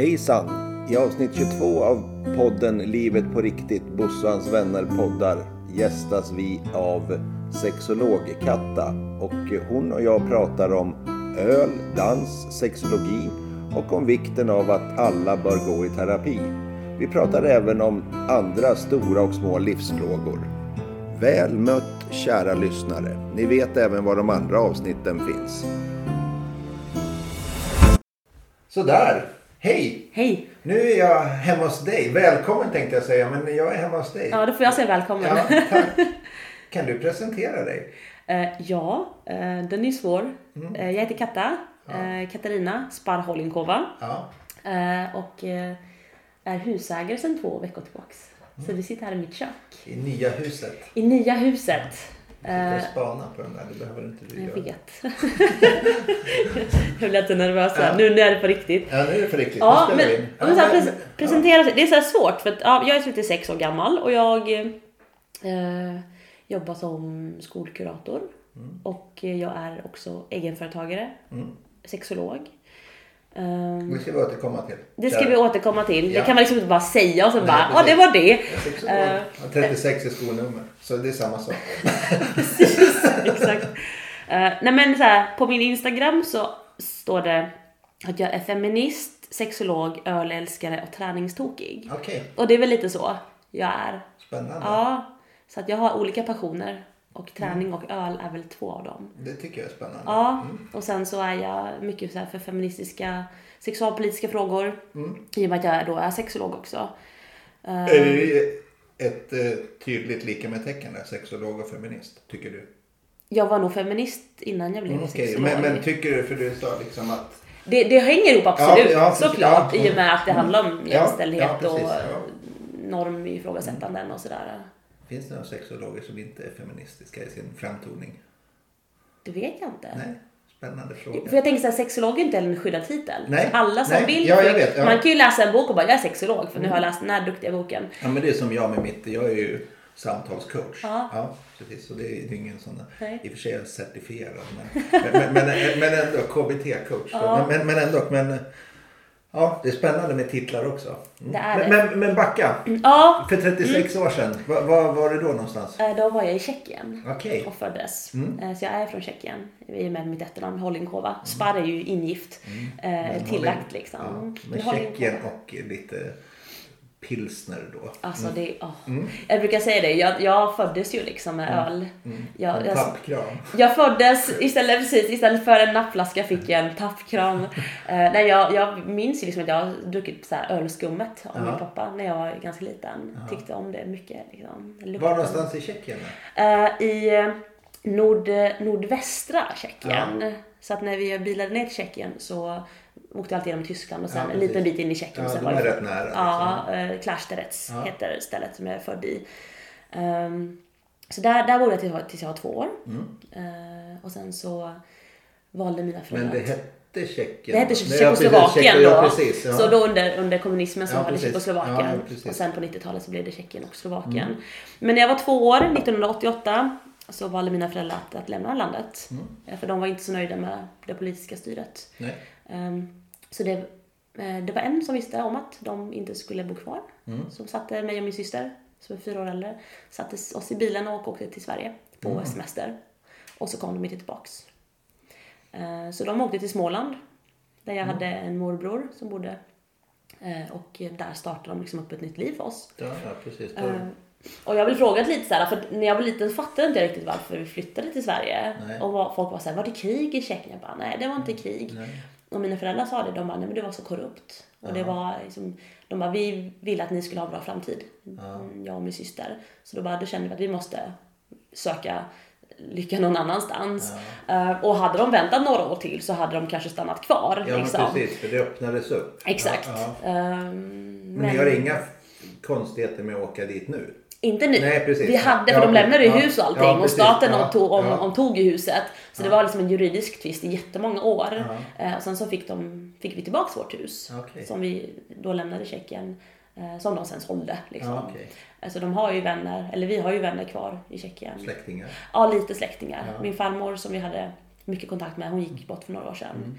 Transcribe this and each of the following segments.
Hejsan! I avsnitt 22 av podden Livet på riktigt, Bussans vänner poddar gästas vi av sexolog-Katta och hon och jag pratar om öl, dans, sexologi och om vikten av att alla bör gå i terapi. Vi pratar även om andra stora och små livsfrågor. Väl mött kära lyssnare. Ni vet även var de andra avsnitten finns. Sådär! Hej! Hej! Nu är jag hemma hos dig. Välkommen tänkte jag säga, men jag är hemma hos dig. Ja, då får jag säga välkommen. Ja, tack. Kan du presentera dig? Eh, ja, eh, den är svår. Eh, jag heter Katta, eh, Katarina Sparholinkova Ja. och är husägare sedan två veckor tillbaks. Så vi sitter här i mitt kök. I nya huset. I nya huset. Sitter Eh, spana på den där, det behöver inte du jag göra. vet. jag blir lite nervös här. Ja. Nu, nu är det på riktigt. Ja, nu är det för riktigt. Ja, nu men, spelar vi in. Ja, men så här, men- pres- presentera sig. Det är så svårt för att ja, jag är 36 år gammal och jag eh, jobbar som skolkurator. Mm. Och jag är också egenföretagare, sexolog. Ehm, Det ska vi återkomma till. det ska vi återkomma till. Ja. Det kan man liksom inte bara säga och så Nej, bara, ja precis. det var det. Jag är har 36 i skonummer, så det är samma sak. Exakt. Eh, nej men så här, på min Instagram så står det att jag är feminist, sexolog, ölälskare och träningstokig. Okej, Och det är väl lite så jag är. spännande. Ja, så att jag har olika passioner och träning och öl är väl två av dem. Det tycker jag är spännande. Ja, och sen så är jag mycket så här för feministiska sexualpolitiska frågor i och med att jag då är sexolog också. Eh, Är det ett eh, tydligt lika med tecken där, sexolog och feminist, tycker du? jag var nog feminist innan jag blev Mm, Okej, sexolog. men, men tycker du, för du sa liksom att det, det hänger ihop absolut, Ja, ja, såklart. Ja, I och med att det handlar om Ja, jämställdhet och normifrågasättanden och sådär. Finns det några sexologer som inte är feministiska i sin framtoning? Det vet jag inte. Nej, spännande fråga. För jag tänker såhär, sexolog är inte en skyddad titel. Nej, Så alla som nej. vill, Ja, jag vet, ja. man kan ju läsa en bok och bara jag är sexolog för nu har jag läst den här duktiga boken. Ja, men det är som jag med mitt, jag är ju samtalscoach. Ja. precis. Så det är ingen sån Nej. i och för sig är jag certifierad, men, men, men, men, ändå KBT-coach. Ja. Men, men ändå, men ja, det är spännande med titlar också. Mm. Det är men, det. men, men backa, Ja, för 36 år sedan, var, var var du då någonstans? eh, då var jag i Tjeckien. Okej. och föddes. Mm. Eh, Så jag är från Tjeckien i och med mitt efternamn Holinkova. Spar är ju ingift, eh, Men tillagt liksom. Ja, Men. Tjeckien och lite pilsner då. Alltså det, åh. Mm. Jag brukar säga det, jag, jag föddes ju liksom med öl. Jag, En jag, tappkram. jag föddes, istället, precis, istället för en nappflaska fick jag en tappkram. Eh, nej, jag, jag minns ju liksom att jag har druckit så här ölskummet av Ja. min pappa när jag var ganska liten. Tyckte om det mycket. Liksom. Lukten. Var någonstans i Tjeckien? Eh, I eh, nord, nordvästra Tjeckien. Så att när vi bilade ner till Tjeckien så åkte alltid genom Tyskland och sen Ja, en liten bit in i Tjeckien. Ja, och sen de var är rätt nära, Ja, uh, Klarsterets Ja. heter stället som jag är född i. Ehm, så där, där bodde jag tills jag var, tills jag var två år. Eh, och sen så valde mina föräldrar Mm. Men det hette Tjeckien? det hette Tjeckoslovakien Tjeck- då. Ja, precis, ja. Så då under, under kommunismen så Ja, var det. Tjeckoslovakien. Mm. och sen på 90-talet så blev det Tjeckien och Slovakien. Men när jag var två år, 1988, så valde mina föräldrar att, att lämna landet. Mm. Eh, För de var inte så nöjda med det politiska styret. Nej. Så det, eh, det var en som visste om att de inte skulle bo kvar. Mm. Som satte mig och min syster, som är fyra år äldre, satte oss i bilen och åkte till Sverige på Mm. semester. Och så kom de inte tillbaks. Eh, Så de åkte till Småland. Där Mm. jag hade en morbror som bodde. Eh, Och där startade de liksom upp ett nytt liv för oss. Ja, ja, precis. Och jag vill fråga lite så här, för när jag var liten fattade inte jag riktigt varför vi flyttade till Sverige. Nej. Och var- folk var såhär, var det krig i Tjeckien? Jag bara, nej det var inte krig. Nej. Och mina föräldrar sa det, de bara, nej men det var så korrupt. Och det var liksom, de bara, vi ville att ni skulle ha en bra framtid. Mm, Jag och min syster. Så då, bara, då kände vi att vi måste söka lycka någon annans. Eh, och hade de väntat några år till så hade de kanske stannat kvar. ja, liksom. men precis. För det öppnades upp. Exakt. Ja, ja. Ehm, Men ni har inga konstigheter med att åka dit nu? Inte nu. Nej, precis. Vi hade, för Ja, de lämnade ju ja, hus och allting ja, och staten Ja, omtog, om, omtog ju huset. Så det var liksom en juridisk tvist i jättemånga år. Eh, och sen så fick, de, fick vi tillbaks vårt hus. Okej. Som vi då lämnade Tjeckien. Eh, som de sen sålde. Liksom. Ja, okej. Alltså de har ju vänner, eller vi har ju vänner kvar i Tjeckien. Släktingar? Ja, lite släktingar. Min farmor som vi hade mycket kontakt med, hon gick bort för några år sedan.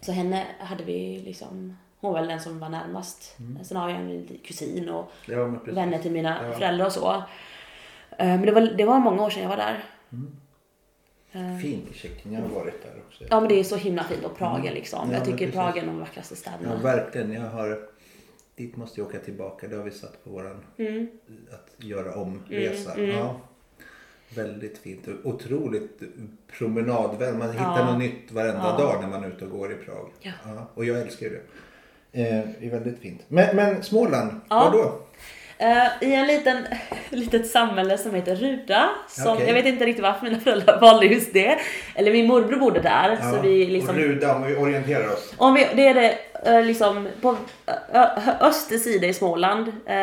Så henne hade vi liksom, hon var väl den som var närmast. Sen har jag en kusin och Ja, vänner till mina Ja. föräldrar och så. Eh, Men det var, det var många år sedan jag var där. Fint i Tjeckien, jag har varit där också. Ja men det är så himla fint och Prag är liksom. Mm. Ja, jag tycker. Prag är en av de vackraste Ja, städerna. verkligen. Jag har... Dit måste jag åka tillbaka. Det har vi satt på våran... Mm. Att göra om resa. Ja. Väldigt fint. Otroligt promenadväl. Man hittar Ja. något nytt varenda Ja. dag när man är ute och går i Prag. Ja. Och jag älskar ju det. Eh, det är väldigt fint. Men, men Småland, Ja. var då? Eh, I en liten, litet samhälle som heter Ruda. Som, Okej. Jag vet inte riktigt varför mina föräldrar valde just det. Eller min morbror bodde där. Så vi liksom, Och Ruda, om vi orienterar oss. om vi, det är det eh, liksom på öster sida i Småland. Eh,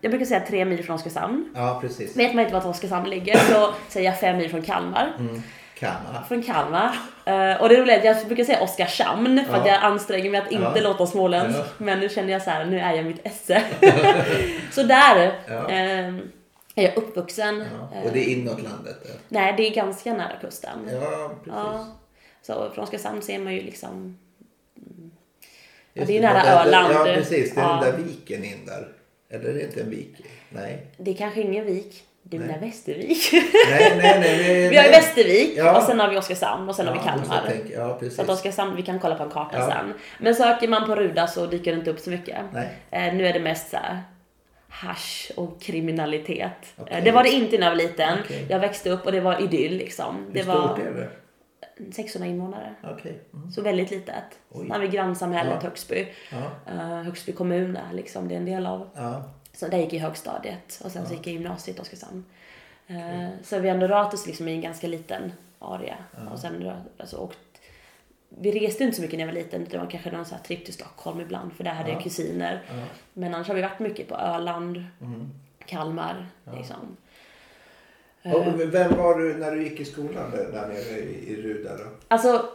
jag brukar säga tre mil från Oskarshamn. Ja, precis. Vet man inte vart Oskarshamn ligger så säger jag fem mil från Kalmar. Mm. Kalmar. Från Kalmar. Eh, och det roliga är att jag brukar säga Oskarshamn för att Ja. jag anstränger mig att inte Ja. låta småländsk. Ja. Men nu känner jag så här, nu är jag mitt esse. så där Ja. eh, är jag uppvuxen. Ja. Och det är inåt landet? ja. Nej, det är ganska nära kusten. Ja, precis. Ja. Så från Oskarshamn ser man ju liksom... Just det är nära där- Öland. Ja, precis. Det är Ja. den där viken in där. Eller är det inte en vik? Nej. Det är kanske ingen vik. Nej. menar Västervik. Nej, nej, nej. nej vi har ju. Västervik Ja. och sen har vi Oskarshamn och sen har vi Ja, Kalmar. Ja, precis. Så att Oskarshamn, vi kan kolla på en karta Ja. sen. Men söker man på Ruda så dyker det inte upp så mycket. Eh, nu är det mest så här hasch och kriminalitet. Okej. Eh, det var det inte när jag var liten. Okej. Jag växte upp och det var idyll liksom. Hur Det stort var är det? 600 invånare. Okej. Mm. Så väldigt litet. Oj. Sen har vi grannsamhället Ja. Högsby. Ja. Uh, Högsby kommun är liksom det är en del av. Ja. Så där gick jag i högstadiet och sen så gick jag i gymnasiet i Oskarshamn. Eh, Så vi ändå rört oss liksom i en ganska liten area. Och sen alltså, åkt, vi reste inte så mycket när jag var liten. Det var kanske någon så här tripp till Stockholm ibland för där hade jag kusiner. Ja. Men annars har vi varit mycket på Öland, Mm. Kalmar liksom. Och vem var du när du gick i skolan där, där nere i, i Ruda då? Alltså,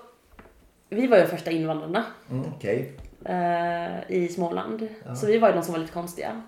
vi var ju de första invandrarna Mm, Okej. eh, i Småland. Så vi var ju de som var lite konstiga.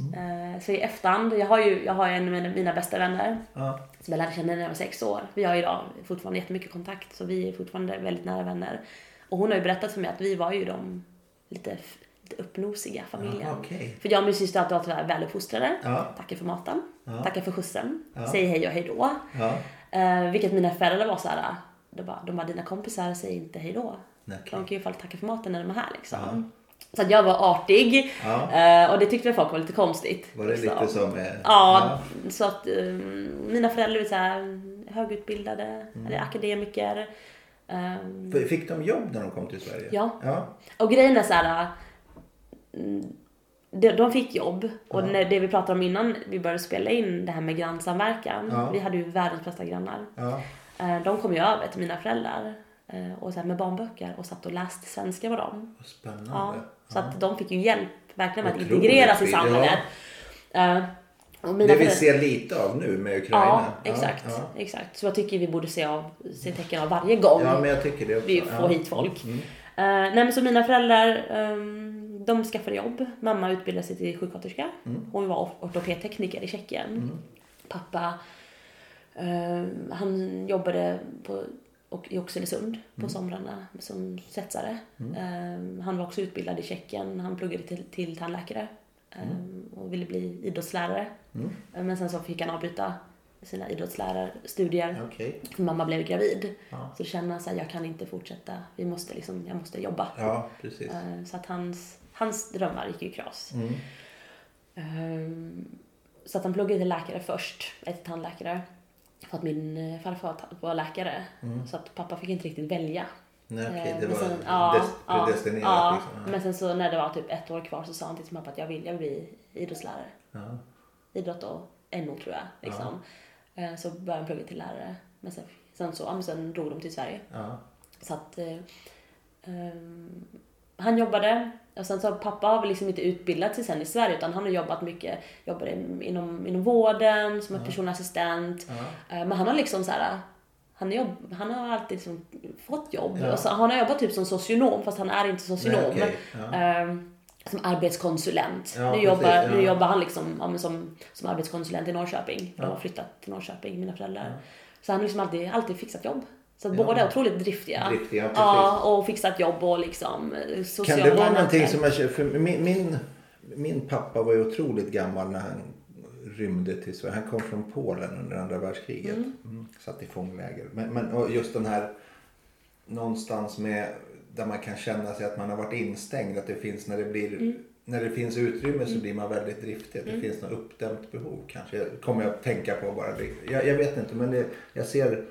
Eh, så i efterhand, jag har ju jag har en av mina, bästa vänner Ja. som jag lärde känna när jag var sex år. Vi har idag fortfarande jättemycket kontakt så vi är fortfarande väldigt nära vänner. Och hon har ju berättat för mig att vi var ju de lite, lite uppnosiga familjen. Jaha, okej. För jag och min syster har alltid varit väluppfostrade. Ja. Tackar för maten. Ja. Tackar för skjutsen. Ja. Säg hej och hej då. Ja. Eh, vilket mina föräldrar var så här. De bara, de bara, dina kompisar säger inte hej då. Nej, De kan ju i alla fall tacka för maten när de är här liksom. Ja. Så att jag var artig. Ja. eh, och det tyckte väl folk var lite konstigt. Var det liksom. lite som... eh, Ja, så att um, mina föräldrar är så här högutbildade, Mm. eller akademiker. F- Fick de jobb när de kom till Sverige? Ja. ja. och grejen är så här. mm, de, de fick jobb och när, det vi pratade om innan vi började spela in det här med grannsamverkan. Ja. Vi hade ju världens bästa grannar. ja. De kom ju över till mina föräldrar och så här med barnböcker och satt och läste svenska med dem. Spännande. Ja, så att de fick ju hjälp verkligen med att integreras i samhället. Eh, och mina Det vi föräldrar- ser lite av nu med Ukraina. Ja, exakt. Ja, exakt. Så jag tycker vi borde se, av, se tecken av varje gång ja. ja men jag tycker det också. vi får ja. hit folk. Mm. Eh, nej men så mina föräldrar, ehm, de skaffade jobb. Mamma utbildade sig till sjuksköterska. Mm. Hon var ortopedtekniker i Tjeckien. Pappa, ehm, han jobbade på, och, i Oxelösund på Mm. somrarna som svetsare. Ehm, han var också utbildad i Tjeckien. Han pluggade till, till tandläkare ehm, och ville bli idrottslärare. Mm. Eh, Men sen så fick han avbryta sina idrottslärarstudier. Okej. För mamma blev gravid. Ja. Så kände han så här, jag kan inte fortsätta. Vi måste liksom, jag måste jobba. Ja. Eh, Så att hans, hans drömmar gick ju i kras. Mm. Så att han pluggade till läkare först, ett tandläkare. För att min eh, farfar var läkare. Så att pappa fick inte riktigt välja. Nej, okej. Eh, Det men var sen- ja, des- ja, predestinerat ja. liksom. Ja. Men sen så när det var typ ett år kvar så sa han till sin pappa att jag vill, jag vill bli idrottslärare. Ja. idrott och NO tror jag. Liksom. Eh, Så började han plugga till lärare. Men sen, sen, så, ja, men sen drog de till Sverige. Ja. Så att ehm, han jobbade och sen så pappa har väl liksom inte utbildat sig sen i Sverige utan han har jobbat mycket, jobbade inom, inom vården som en personlig assistent. Eh, men han har liksom så här han, jobb, han har alltid liksom fått jobb. Ja. Så, han har jobbat typ som socionom fast han är inte socionom. Nej, okej. Ja. Ehm, som arbetskonsulent. Ja, nu, precis, jobbar, ja. nu jobbar han liksom, som, som arbetskonsulent i Norrköping. De har flyttat till Norrköping, mina föräldrar. Så han har liksom alltid, alltid fixat jobb. Så att Ja. båda är otroligt driftiga. Driftiga, precis. ja, och fixat jobb och liksom eh, Kan sociala det vara någonting som jag för min, min, min pappa var ju otroligt gammal när han rymde till Sverige. Han kom från Polen under andra världskriget. Mm. Satt i fångläger. Men, men just den här någonstans med där man kan känna sig att man har varit instängd. Att det finns när det blir när det finns utrymme så blir man väldigt driftig. Det finns något uppdämt behov kanske. Kommer jag att tänka på bara. Jag, jag vet inte men det, jag ser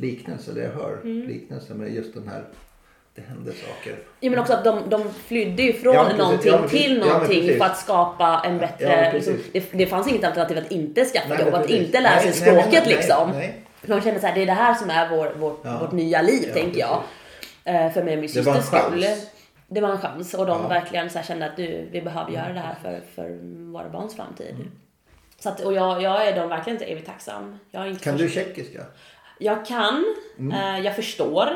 liknelser, det jag hör liknelser med just den här det händer saker. Ja, men också att de, de flydde ju från Ja, precis. någonting Ja, till Ja, någonting precis. för att skapa en Ja, bättre... liksom, det, det fanns inget alternativ att inte skaffa Nej, jobb, att inte lära sig Nej, nej, nej, språket nej, liksom. nej. För Man kände så här, det är det här som är vår, vårt, Ja. vårt nya liv, Ja, tänker jag. Eh, För mig och min systers skull. Det var en chans och de Ja. verkligen så här kände att du, vi behöver göra det här för, för våra barns framtid. Mm. Så att, och jag, jag är dem verkligen inte evigt tacksam. Kan du tjeckiska? Jag kan, Mm. eh, jag förstår.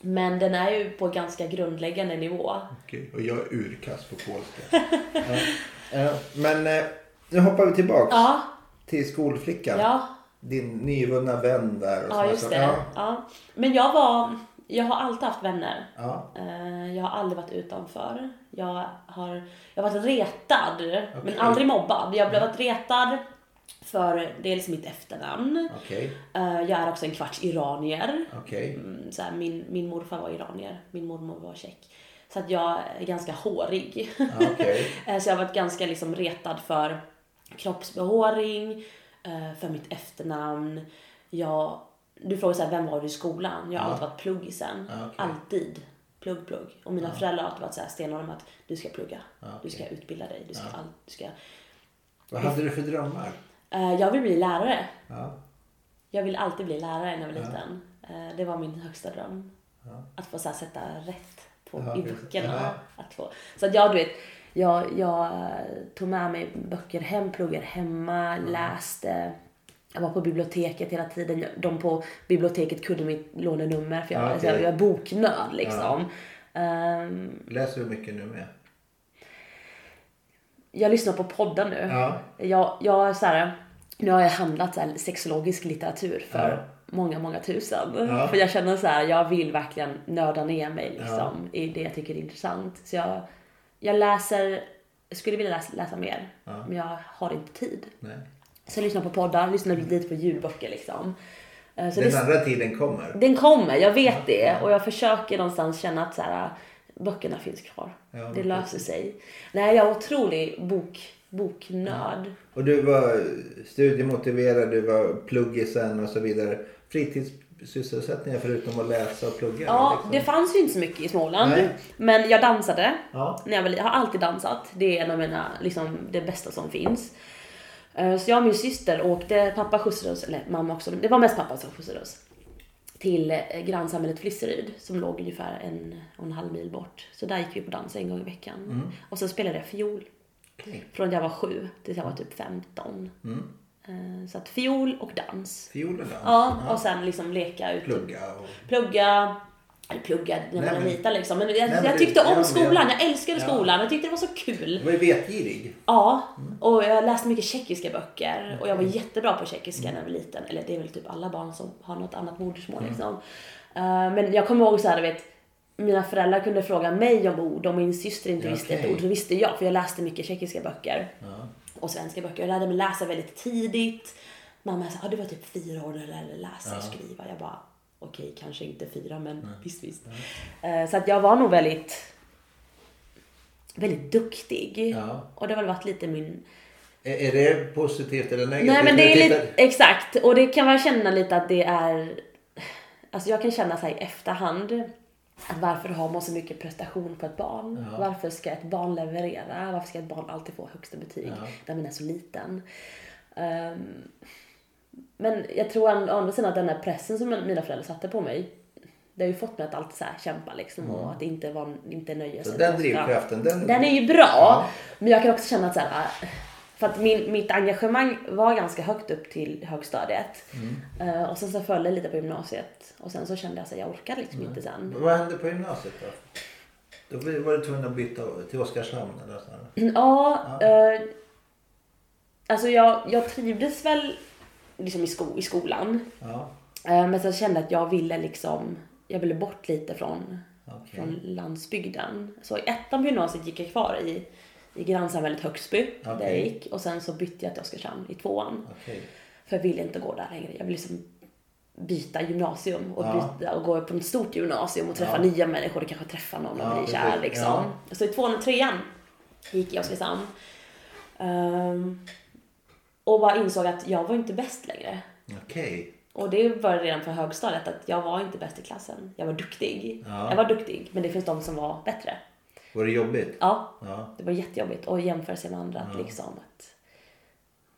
Men den är ju på ganska grundläggande nivå. Okej, och jag är urkast på polska. ja. Eh, Men eh, nu hoppar vi tillbaks Ja, till skolflickan. ja. Din nyvunna vän där. Och Ja, just det. Ja. Ja. Men jag var, jag har alltid haft vänner. Ja. Eh, Jag har aldrig varit utanför. Jag har, jag har varit retad, men Okej. aldrig mobbad. Jag blev varit retad för dels mitt efternamn. Okej, Eh, Jag är också en kvarts iranier. okej. Mm, Så här, min, min morfar var iranier, min mormor var tjeck. Så att jag är ganska hårig. Ja, okej. Eh, Så jag har varit ganska liksom retad för kroppsbehåring, eh, för mitt efternamn. Jag, du frågar så här, vem var du i skolan? Jag har Ja. alltid varit pluggisen. Ja, okej. Alltid. Plugg, plugg. Och mina föräldrar har alltid varit så här stenhårda med att du ska plugga. Ja, Du ska utbilda dig. Du ska, all, du ska... Vad hade du för drömmar? Eh, Jag vill bli lärare. Ja. Jag vill alltid bli lärare när jag var Ja. liten. Eh, Det var min högsta dröm. Ja. Att få så här, sätta rätt på, Ja, i böckerna. Ja. Att få. Så att jag, du vet, jag, jag tog med mig böcker hem, pluggade hemma, läste. Jag var på biblioteket hela tiden. De på biblioteket kunde mitt lånenummer för jag, Ja, alltså, okej. jag är boknörd liksom. Ehm, Läser du mycket nu med? Jag lyssnar på poddar nu. Ja. Jag, jag så här, nu har jag handlat så här sexologisk litteratur för Ja. många, många tusen. Ja. För jag känner så här, jag vill verkligen nörda ner mig liksom, i det jag tycker är intressant. Så jag, jag läser, jag skulle vilja läsa, läsa mer, men jag har inte tid. Nej. Så jag lyssnar på poddar, lyssnar lite på ljudböcker liksom. Eh, Så Den det, andra tiden kommer. den kommer, jag vet det. Och jag försöker någonstans känna att så här, böckerna finns kvar. Ja, det löser sig. Nej, jag är otrolig bok, boknörd. Och du var studiemotiverad, du var pluggisen och så vidare. Fritidssysselsättningar förutom att läsa och plugga? Ja, liksom. det fanns ju inte så mycket i Småland. Nej. Men jag dansade. Ja. När jag, var, jag har alltid dansat. Det är en av mina, liksom, det bästa som finns. Eh, Så jag och min syster åkte, pappa skjutsade oss, eller mamma också, det var mest pappa som skjutsade oss. Till eh, grannsamhället Flisseryd som låg ungefär en och en halv mil bort. Så där gick vi på dans en gång i veckan. Mm. Och sen spelade jag fiol. Okej. Från jag var sju tills jag var typ 15. Eh, Så att fiol och dans. Fiol och dans? Ja, och sen liksom leka ut. Plugga och... plugga, eller plugga när Nej, man men- liten liksom. Men jag, men jag tyckte ja, om men- skolan, jag älskade Ja. skolan. Jag tyckte det var så kul. Du var ju vetgirig. Ja, Mm. och jag läste mycket tjeckiska böcker och jag var jättebra på tjeckiska när jag var liten. Eller det är väl typ alla barn som har något annat modersmål Mm. liksom. Eh, men jag kommer ihåg så här, du vet, mina föräldrar kunde fråga mig om ord, om min syster inte Ja, visste ett okej. ord så visste jag för jag läste mycket tjeckiska böcker Ja. och svenska böcker. Jag lärde mig läsa väldigt tidigt. Mamma sa, ah, du var typ fyra år när du lärde dig läsa och skriva. Jag bara, okej, kanske inte fyra, men visst, visst. Eh, Så att jag var nog väldigt, väldigt duktig. Ja. Och det har väl varit lite min... Är, är det positivt eller negativt? Nej men det är lite, exakt. Och det kan man känna lite att det är, alltså jag kan känna så här i efterhand, att varför har man så mycket prestation på ett barn? Ja. Varför ska ett barn leverera? Varför ska ett barn alltid få högsta betyg Ja. när man är så liten? Ehm, men jag tror å andra sidan att den här pressen som mina föräldrar satte på mig, det har ju fått mig att alltid så kämpa liksom och att inte, vara, inte nöja Mm. Så sig. den Ja. drivkraften, den... Den är ju bra. Ja. Men jag kan också känna att så här, för att min, mitt engagemang var ganska högt upp till högstadiet. Mm. Eh, och sen så föll det lite på gymnasiet. Och sen så kände jag att jag orkade liksom inte sen. Vad hände på gymnasiet då? Då var du tvungen att byta till Oskarshamn eller så här. Ja, eh, alltså jag, jag trivdes väl liksom i, sko, i skolan. Ja. Eh, Men sen kände jag att jag ville liksom, jag ville bort lite från, Okej. från landsbygden. Så i ettan på gymnasiet gick jag kvar i, i grannsamhället Högsby, där jag gick. Och sen så bytte jag till Oskarshamn i tvåan. Okej. För jag ville inte gå där längre. Jag ville liksom byta gymnasium och, Ja. byta, och gå på ett stort gymnasium och träffa Ja. nya människor och kanske träffa någon och Ja, bli kär liksom. Så i tvåan och trean gick jag i Oskarshamn. Ehm, och bara insåg att jag var inte bäst längre. Okej. Och det började redan på högstadiet att jag var inte bäst i klassen. Jag var duktig. Ja. Jag var duktig, men det finns de som var bättre. Var det jobbigt? Ja, Ja. det var jättejobbigt att jämföra sig med andra. Att liksom att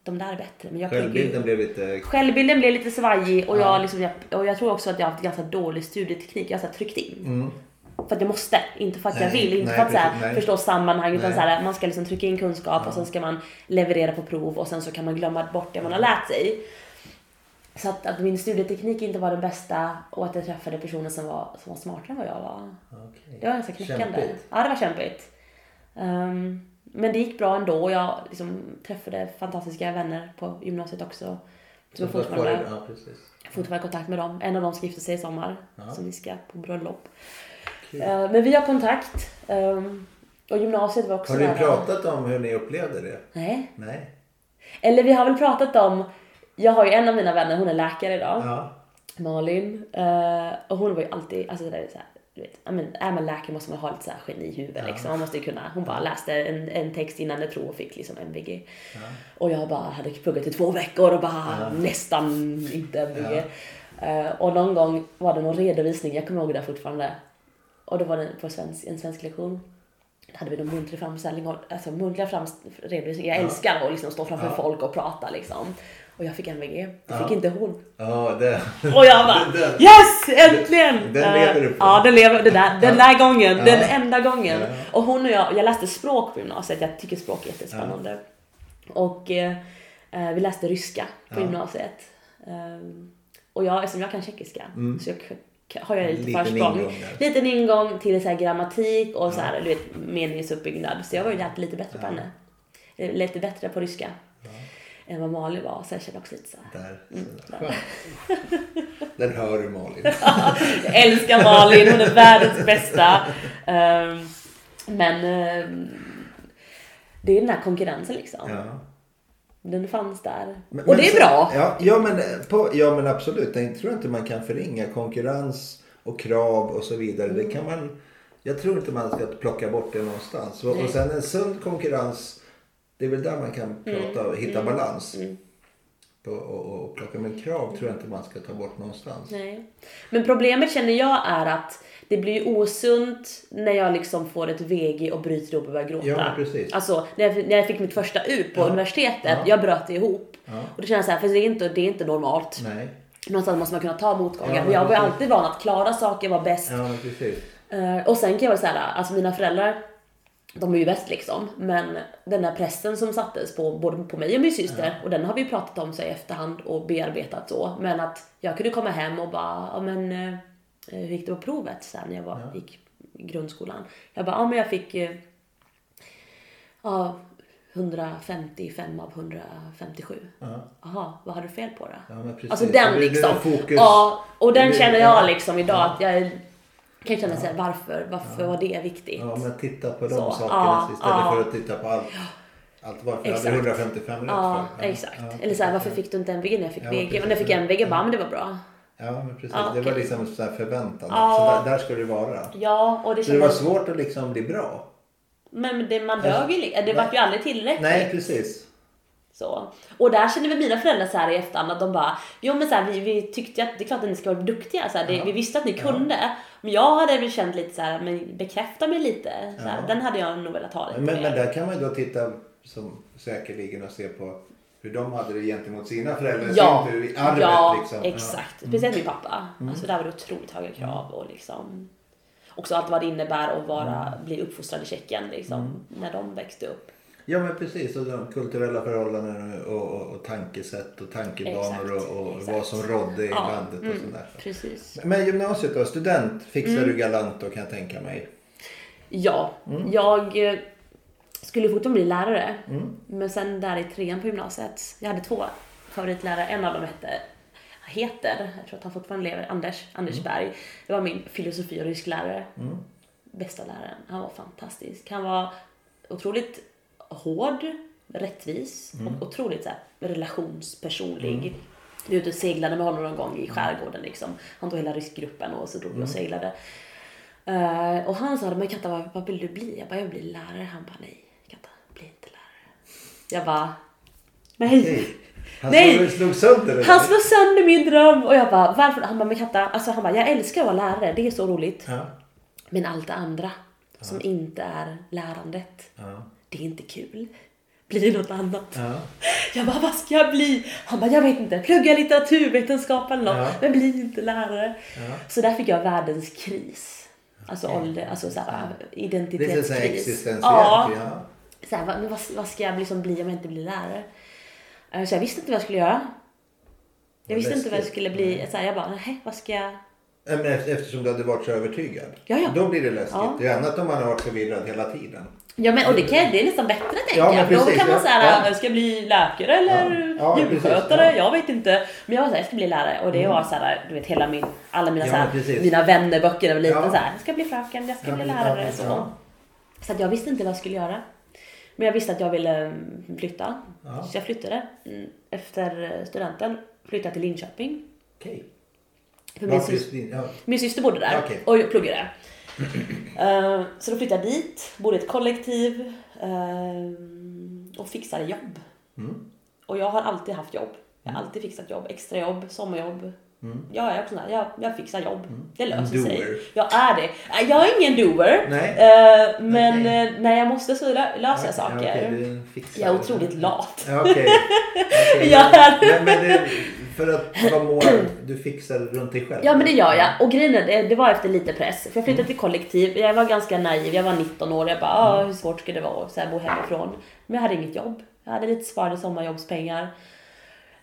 de där är bättre. Men jag ju- Självbilden blev lite... Självbilden blev lite svajig och, Ja. jag, liksom, jag, och jag tror också att jag har haft ganska dålig studieteknik. Jag har så tryckt in. Mm. För att jag måste, inte för att jag Nej, vill, inte nej, för att så här, precis, nej. förstå sammanhang utan Nej. så här, man ska liksom trycka in kunskap och sen ska man leverera på prov och sen så kan man glömma bort det man har lärt sig. Så att, att min studieteknik inte var den bästa och att jag träffade personer som var, som var smartare än vad jag var. Okej. Det var ganska knäckande. Kämpigt. Ja, det var kämpigt. Ehm, men det gick bra ändå och jag liksom träffade fantastiska vänner på gymnasiet också. Så jag fortfarande, Ja, fortfarande kontakt med dem. En av dem ska gifta sig i sommar. Ja. Så vi ska på bröllop. Eh, men vi har kontakt. ehm, och gymnasiet var också Har ni nära. pratat om hur ni upplevde det? Nej. Nej? Eller vi har väl pratat om, jag har ju en av mina vänner, hon är läkare idag. Ja. Malin. eh, och hon var ju alltid, alltså det där är så här, du vet, ja, men är man läkare måste man ha lite så här geni i huvudet liksom. Man måste ju kunna, hon bara läste en, en text innan ett prov och fick liksom MVG. Och jag bara hade pluggat i två veckor och bara nästan inte MVG. Eh, och någon gång var det någon redovisning, jag kommer ihåg det fortfarande. Och då var det på svensk, en svensk lektion. Då hade vi någon muntlig framställning, och- alltså muntliga fram, redovisning. Jag älskar att liksom stå framför Ja. folk och prata liksom. Och jag fick MVG, det Ja. fick inte hon. Ja, det... Och jag bara Den- yes! Äntligen! Den lever du på. Ja, den lever. Den där, den där gången. Ja. Den enda gången. Ja. Och hon och jag, jag läste språk på gymnasiet. Jag tycker språk är jättespännande. Och eh, eh, vi läste ryska på Ja. gymnasiet. Ehm, och jag, eftersom jag kan tjeckiska så jag, har jag lite. Liten försprång. ingång där. Liten ingång till så här grammatik och så här, du vet, meningsuppbyggnad. Så jag var ju alltid lite bättre på henne. Lite bättre på ryska. Än vad Malin var. Så jag kände också lite så här. Där. Mm. Skönt. Den hör du Malin. Jag älskar Malin, hon är världens bästa. Ehm, men ehm, det är den här konkurrensen liksom. Ja. Den fanns där. Men- och det är så- bra. Ja, ja, men, på, ja men absolut. Jag tror inte man kan förringa konkurrens och krav och så vidare. Det kan man, jag tror inte man ska plocka bort det någonstans. Och, och sen en sund konkurrens. Det är väl där man kan Mm. prata och hitta balans. På, och, och, och plocka. Men krav tror jag inte man ska ta bort någonstans. Nej. Men problemet känner jag är att det blir ju osunt när jag liksom får ett VG och bryter ihop och börjar gråta. Ja, precis. Alltså när jag, när jag fick mitt första ut på Ja. universitetet, Ja. jag bröt ihop. Ja. Och då känner jag så här, för det är inte, det är inte normalt. Nej. Någonstans måste man kunna ta motgångar. Ja, men jag var alltid van att klara saker, vara bäst. Ja, precis. Eh, och sen kan jag såhär, alltså mina föräldrar, de är ju bäst liksom. Men den här pressen som sattes på både på mig och min syster, och den har vi pratat om så i efterhand och bearbetat så. Men att jag kunde komma hem och bara, ja men eh, hur gick det på provet sen när jag var, gick i grundskolan? Jag bara, ja men jag fick eh, ja, 155 av 157. Ja. Jaha, vad hade du fel på då? Ja. Alltså den liksom. Ja, och den blir- känner ja. jag liksom idag att jag kan känna såhär, varför? Varför var det viktigt? Ja, men titta på de Så, sakerna ja, istället ja. för att titta på allt. Allt varför jag hade Exakt. 155 rätt Ja, för. exakt. Ja, Eller såhär, varför ja. fick du inte MVG när jag fick Ja, VG? Och när jag fick MVG, bara, men det var bra. Ja, men precis. Ja, Det var liksom så förväntan. Ja. Så där, där ska det vara. Ja, och det Så det var svårt att liksom bli bra. Men det, man dög ju li- Det vart ju aldrig tillräckligt. Nej, precis. Så. Och där kände väl mina föräldrar så här i efterhand att de bara, jo men så här, vi, vi tyckte att det är klart att ni ska vara duktiga, så här, det, Ja. vi visste att ni Ja. kunde. Men jag hade väl känt lite så här, men bekräfta mig lite. Så här, Ja. Den hade jag nog velat ha lite Men, mer. men där kan man ju då titta som säkerligen och se på hur de hade det gentemot sina föräldrar. Ja, sin tur, i arvet, ja liksom. exakt. Speciellt min pappa. Mm. Alltså där var det otroligt höga krav och liksom också allt vad det innebär att vara, Mm. bli uppfostrad i Tjeckien liksom, när de växte upp. Ja men precis, och de kulturella förhållanden och, och, och tankesätt och tankebanor Exakt, och, och exakt. vad som rådde i Ja, landet och mm, sådär. Precis. Men gymnasiet då, student fixar Mm. du galant då kan jag tänka mig. Ja, Mm. jag eh, skulle fortfarande bli lärare. Mm. Men sen där i trean på gymnasiet, jag hade två favoritlärare. En av dem hette, heter, jag tror att han fortfarande lever, Anders, Anders Berg. Det var min filosofi och rysklärare. Bästa läraren. Han var fantastisk. Han var otroligt hård, rättvis och otroligt så här, relationspersonlig. Vi var ute och seglade med honom någon gång i skärgården liksom. Han tog hela riskgruppen och så drog vi och seglade. Eh, och han sa, men Katta vad, vad vill du bli? Jag bara, jag vill bli lärare. Han bara, nej Katta, bli inte lärare. Jag bara, nej. Han Nej. slog, slog sönder det Han slog sönder min dröm och jag bara, varför? Han bara, men Katta, alltså han bara, jag älskar att vara lärare, det är så roligt. Ja. Men allt det andra som inte är lärandet, Ja. det är inte kul. Bli något annat. Ja. Jag bara, vad ska jag bli? Han bara, jag vet inte, plugga litteraturvetenskap eller något, Ja. men bli inte lärare. Ja. Så där fick jag världens kris. Alltså ålder, alltså såhär Lite identitetskris. så här existentiellt. Ja, Ja. Så här, vad, vad, ska jag liksom bli om jag inte blir lärare? Eh, Så jag visste inte vad jag skulle göra. Jag visste inte vad jag skulle bli. Så här, jag bara, nej, vad ska jag... Ja, Men efter- eftersom du hade varit så övertygad. Ja, ja. Då blir det läskigt. Ja. Det är annat om man har varit förvirrad hela tiden. Ja men och det, kan, det är nästan bättre tänker Ja, jag. För Då precis, kan man säga, Ja. ska jag bli läkare eller Ja, djurskötare? precis, ja. Jag vet inte. Men jag var såhär, jag ska bli lärare. Och det var så här, du vet hela min, alla mina, Ja, så här, precis. mina vännerböcker när jag var liten Ja. så här, jag ska bli fröken, jag ska bli lärare. så. så att jag visste inte vad jag skulle göra. Men jag visste att jag ville mm, flytta. Ja. Så jag flyttade. Mm, Efter studenten flyttade jag till Linköping. För min, Varför sys- just din? Ja. min syster bodde där Okej. och jag pluggade. Eh, så då flyttade jag dit, bodde i ett kollektiv eh, och fixade jobb. Mm. Och jag har alltid haft jobb. Jag har alltid fixat jobb. Extrajobb, sommarjobb. Jag är sån jag, jag fixar jobb. Det löser Mm. Sig. Jag är det. Nej, Jag är ingen doer. Nej. Eh, men Okej. eh, när jag måste så lö- löser jag Ja, saker. fixare. Jag är otroligt lat. Jag är- Men, men det, för att vara mål, du fixar runt dig själv? Ja men det gör jag. Och grejen är, det, det var efter lite press. För jag flyttade till kollektiv. Jag var ganska naiv. Jag var 19 år. Jag bara, ah, hur svårt ska det vara att så här, bo hemifrån? Men jag hade inget jobb. Jag hade lite sparade sommarjobbspengar.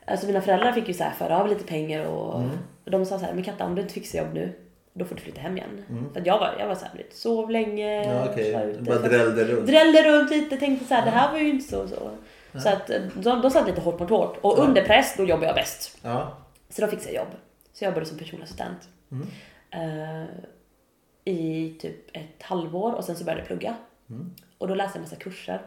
Alltså mina föräldrar fick ju så här föra av lite pengar och, och de sa så här, men Katta om du inte fixar jobb nu, då får du flytta hem igen. För att jag var, jag var så här, vet, sov länge. Ja, Du ute. bara drällde runt. Drällde runt lite, tänkte så här, det här var ju inte så. Så, så att eh, de, de satt lite hårt mot hårt. Och under press, då jobbar jag bäst. Ja. Så då fixade jag jobb. Så jag jobbade som personlig assistent. Eh, I typ ett halvår och sen så började jag plugga. Och då läste jag en massa kurser.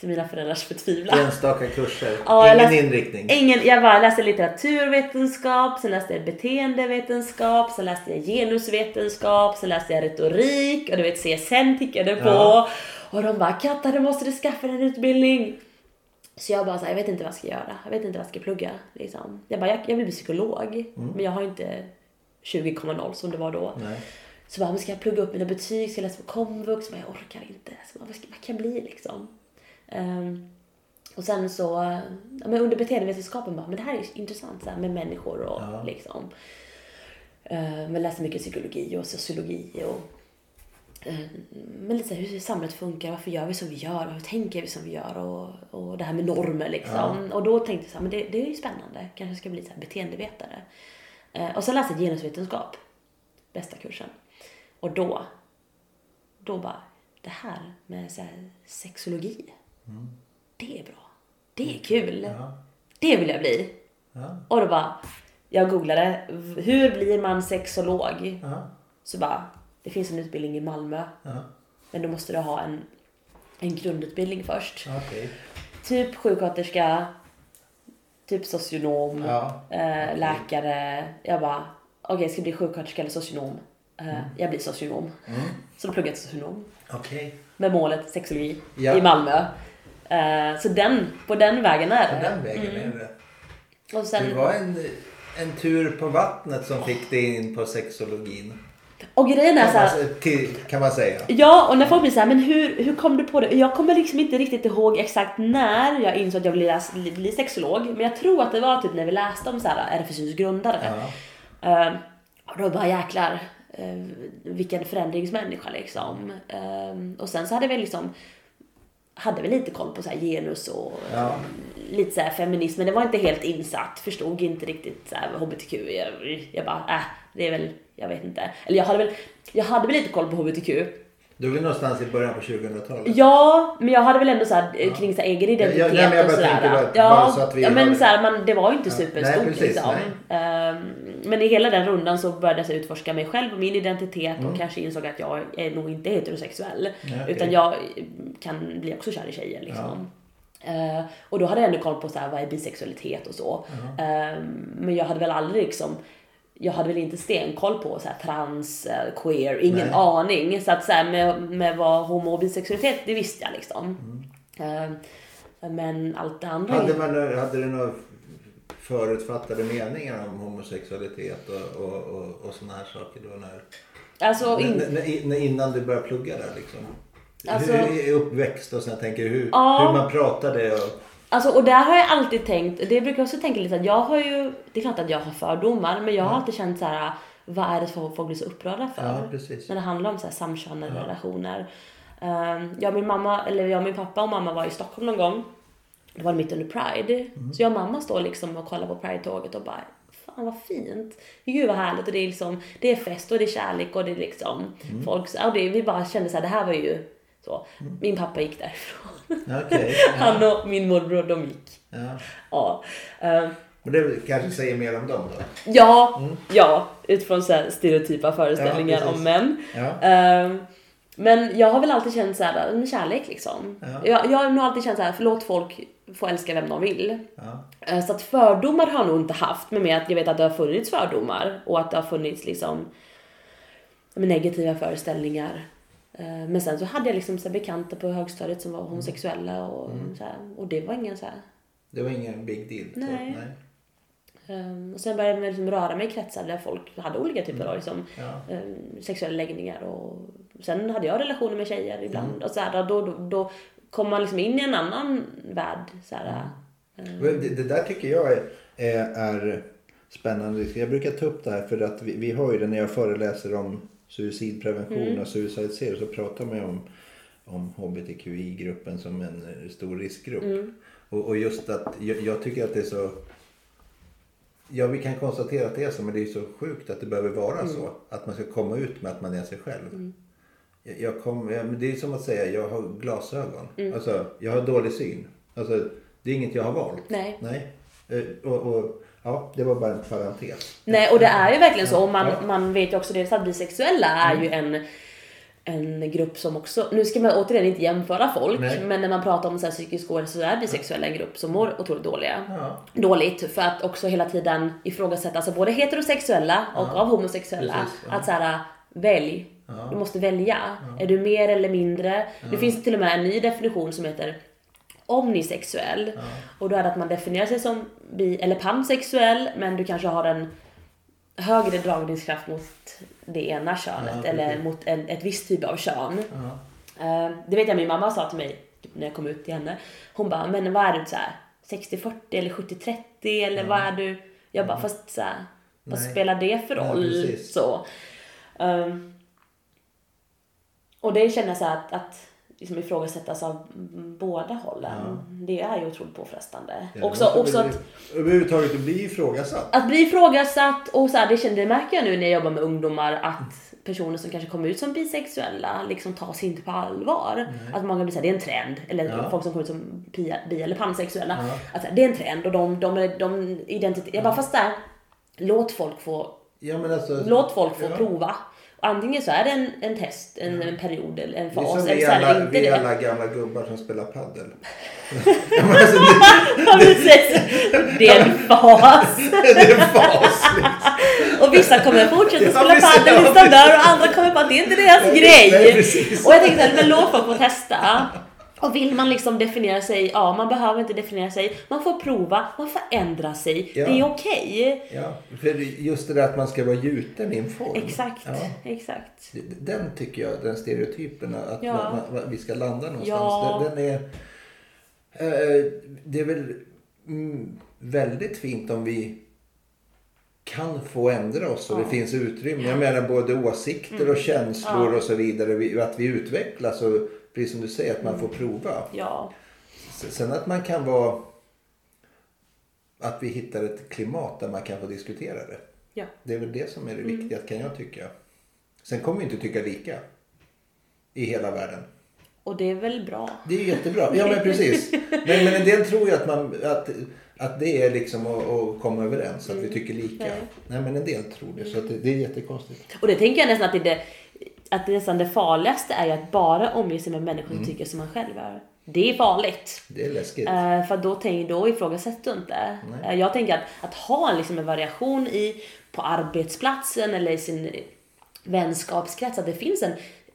Till mina föräldrars förtvivlan. Enstaka kurser. Ja, Ingen läste- inriktning. Ingen, jag bara läste litteraturvetenskap, sen läste jag beteendevetenskap, sen läste jag genusvetenskap, sen läste jag retorik och du vet CSN tickade på. Ja. Och de bara Katta du måste du skaffa dig en utbildning. Så jag bara så här, jag vet inte vad jag ska göra. Jag vet inte vad jag ska plugga. Liksom. Jag bara, jag, jag vill bli psykolog. Men jag har inte 20,0 som det var då. Nej. Så bara, men ska jag plugga upp mina betyg? Ska jag läsa på komvux? Men jag orkar inte. Så bara, vad, ska, vad kan jag bli liksom? Ehm, och sen så, ja, men under beteendevetenskapen bara, men det här är intressant så här, med människor och Ja. liksom. Uh, men läste mycket psykologi och sociologi och eh, men lite så här, hur samhället funkar, varför gör vi som vi gör, varför tänker vi som vi gör och, och det här med normer liksom. Och då tänkte jag så här, men det, det är ju spännande, kanske ska bli så här beteendevetare. Eh, och sen läste jag genusvetenskap, bästa kursen. Och då, då bara, det här med så här, sexologi, det är bra. Det är kul. Ja. Det vill jag bli. Ja. Och då bara, jag googlade, hur blir man sexolog? Ja. Så bara, det finns en utbildning i Malmö. Men då måste du ha en, en grundutbildning först. Okej. Typ sjuksköterska, typ socionom, Ja. eh, läkare. Jag bara, okej jag ska bli sjuksköterska eller socionom. Eh, Mm. Jag blir socionom. Så då pluggade jag till socionom. Okej. Med målet sexologi Ja. i Malmö. Eh, så den, på den vägen är På det. den vägen är det. Och Det sen, var en, en tur på vattnet som fick dig in på sexologin. och grejen är Kan så man, här, sä- till, kan man säga. Ja, och när folk blir så här, men hur, hur kom du på det? Jag kommer liksom inte riktigt ihåg exakt när jag insåg att jag ville bli sexolog. Men jag tror att det var typ när vi läste om så här RFSUs grundare. Ja. Eh, och då bara jäklar, uh, vilken förändringsmänniska liksom. Eh, och sen så hade vi liksom, hade vi lite koll på så genus och Ja. lite så här feminism. Men det var inte helt insatt, förstod inte riktigt så här HBTQ. Jag, jag bara, äh, det är väl, jag vet inte. Eller jag hade väl, jag hade väl lite koll på HBTQ. Du är någonstans i början på 2000-talet? Ja, men jag hade väl ändå så här, eh, kring så här, egen identitet Ja, nej, och sådär. ja, så ja, men så här, man, det var ju inte Ja, superstort nej, precis, liksom. Ehm, men i hela den rundan så började jag utforska mig själv och min identitet och kanske insåg att jag är nog inte heterosexuell. Nej, Mm. okej. Utan jag kan bli också kär i tjejer liksom. Eh, och då hade jag ändå koll på så här, vad är bisexualitet och så. Ehm, men jag hade väl aldrig liksom jag hade väl inte stenkoll på så här, trans, eh, queer, ingen Nej. aning. Så att så här, med, med vad homo och bisexualitet, det visste jag liksom. Ehm, men allt det andra... Hade, man, hade du några förutfattade meningar om homosexualitet och, och, och, och såna här saker då när, alltså, in, när, när, innan du började plugga där liksom? Alltså- hur är uppväxt och jag tänker hur, Ja. hur man pratade och... Alltså, och där har jag alltid tänkt, det brukar jag också tänka lite att jag har ju, det är klart att jag har fördomar, men jag har alltid känt så här, vad är det som folk blir så upprörda för? Ja, precis. När det handlar om så här samkönade relationer. Um, jag, min mamma, eller jag, min pappa och mamma var i Stockholm någon gång. Det var mitt under Pride. Så jag och mamma står liksom och kollar på Pride-tåget och bara Fan vad fint. Gud vad härligt och det är liksom, det är fest och det är kärlek och det är liksom folk, och det, vi bara kände så här, det här var ju så. Min pappa gick därifrån. Okej. Han och min morbror de gick. Ja. Ja. Ehm, Och det kanske säger mer om dem då? ja, ja, utifrån så här stereotypa föreställningar Ja, om män. Ja. Ehm, men jag har väl alltid känt så här, en kärlek liksom. Ja. Jag, jag har nog alltid känt så här, förlåt folk få älska vem de vill. Ja. Eh, Så att fördomar har jag nog inte haft, men med att jag vet att det har funnits fördomar och att det har funnits liksom men negativa föreställningar. Eh, Men sen så hade jag liksom så bekanta på högstadiet som var homosexuella och, så här, och det var ingen så här. Det var ingen big deal? så, Nej. Um, och sen började jag liksom röra mig i kretsar där folk hade olika typer av liksom, Ja. um, sexuella läggningar. Och sen hade jag relationer med tjejer ibland. Och så här, då, då, då kom man liksom in i en annan värld. Så här, Men Det, det där tycker jag är, är, är spännande. Jag brukar ta upp det här för att vi, vi har ju det när jag föreläser om suicidprevention och suicide zero så pratar man ju om, om hbtqi-gruppen som en eh, stor riskgrupp. Och, och just att jag, jag tycker att det är så Ja, vi kan konstatera att det är så, men det är så sjukt att det behöver vara så. Att man ska komma ut med att man är sig själv. Jag, jag kom, ja, men det är som att säga, jag har glasögon. Alltså, jag har dålig syn. Alltså, det är inget jag har valt. Nej. Nej. Eh, Och, och, ja, det var bara en parentes. Nej, och det är ju verkligen så. Och man, Ja. man vet ju också det, att bisexuella är ju en, en grupp som också, nu ska man återigen inte jämföra folk, Nej. men när man pratar om så här psykisk ohälsa så är bisexuella en grupp som mår otroligt dåliga. Ja. Dåligt för att också hela tiden ifrågasätta, alltså både heterosexuella och av homosexuella. Precis, ja. Att så här, välj. Du måste välja. Är du mer eller mindre? Nu finns det till och med en ny definition som heter omnisexuell. Och då är det att man definierar sig som bi eller pansexuell men du kanske har en högre dragningskraft mot det ena könet Ja, eller mot en, ett visst typ av kön. Ja. Eh, det vet jag min mamma sa till mig typ, när jag kom ut till henne. Hon bara, men vad är du så här 60-40 eller 70-30 eller vad är du? Jag bara, fast så här, vad Nej. spelar det för Ja, roll? så. Ehm, och det känner jag så här att, att liksom ifrågasättas av båda hållen. Det är ju otroligt påfrestande. Ja, också, också att, Överhuvudtaget att bli ifrågasatt. att bli ifrågasatt och så här, det, känner, det märker jag nu när jag jobbar med ungdomar att personer som kanske kommer ut som bisexuella liksom tas inte på allvar. Att många blir såhär, det är en trend. Eller Ja. folk som kommer ut som bi, bi eller pansexuella. Ja. Att här, det är en trend och de, de, de, de identitet... Jag bara, fast där, låt folk få, Ja, alltså, låt folk få ja. prova. Antingen så är det en, en test, en, en period en Det är fas. som vi så är alla, inte vi alla gamla gubbar som spelar padel. alltså, det. Det är en fas. det är en fas liksom. Och vissa kommer fortsätta Ja, spela padel tills de dör och andra kommer på att det är inte deras Nej, grej. nej, och jag tänkte såhär, men låt folk få testa. Och vill man liksom definiera sig, ja man behöver inte definiera sig. Man får prova, man får ändra sig. Ja. Det är okej. Ja, för just det där att man ska vara gjuten i en form. Exakt, Ja. exakt. Den tycker jag, den stereotypen att Ja. man, man, vi ska landa någonstans. Ja. Den, den är, eh, det är väl mm, väldigt fint om vi kan få ändra oss och det finns utrymme. Jag menar både åsikter och känslor Mm. Ja. och så vidare. Vi- Att vi utvecklas och precis som du säger att man får prova. Ja, Sen att man kan vara... Att vi hittar ett klimat där man kan få diskutera det. ja. Det är väl det som är det Mm. viktiga kan jag tycka. Sen kommer vi inte tycka lika. i hela världen. Och det är väl bra? Det är jättebra. Ja men precis. Men, men en del tror ju att, man, att, att det är liksom att, att komma överens, att vi tycker lika. Nej. Nej men en del tror det, så att det, det är jättekonstigt. Och det tänker jag nästan att det, är det, att det nästan det farligaste är ju att bara omge sig med människor som tycker som man själv är. Det är farligt. Det är läskigt. Eh, för då, tänk, då ifrågasätter du inte. Eh, jag tänker att, att ha liksom en variation i, på arbetsplatsen eller i sin vänskapskrets, att det finns en,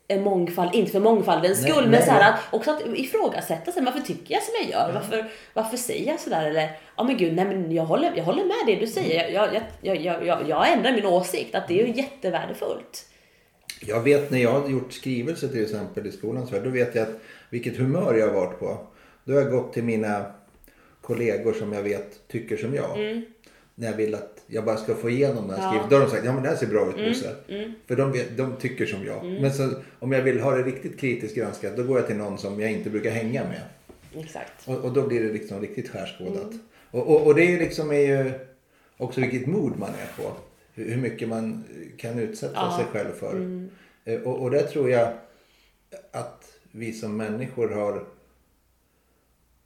en mångfald, inte för mångfaldens Nej, skull, men nej, så här, nej. att också att ifrågasätta sig. Varför tycker jag som jag gör? Varför, varför säger jag sådär? Eller, ja men gud, nej men jag håller, jag håller med det du säger. Jag, jag, jag, jag, jag, jag ändrar min åsikt, att det är ju jättevärdefullt. Jag vet när jag har gjort skrivelser till exempel i skolans värld, då vet jag att vilket humör jag har varit på. Då har jag gått till mina kollegor som jag vet tycker som jag. När jag vill att jag bara ska få igenom den här Ja. skrivelsen. Då har de sagt, ja men det här ser bra ut Bosse. För de, vet, de tycker som jag. Men så, om jag vill ha det riktigt kritiskt granskat, då går jag till någon som jag inte brukar hänga med. Exakt. Och, och då blir det liksom riktigt skärskådat. Och, och, och det är ju liksom är ju också vilket mod man är på. Hur, mycket man kan utsätta Ja. sig själv för. Eh, Och, och där tror jag att vi som människor har,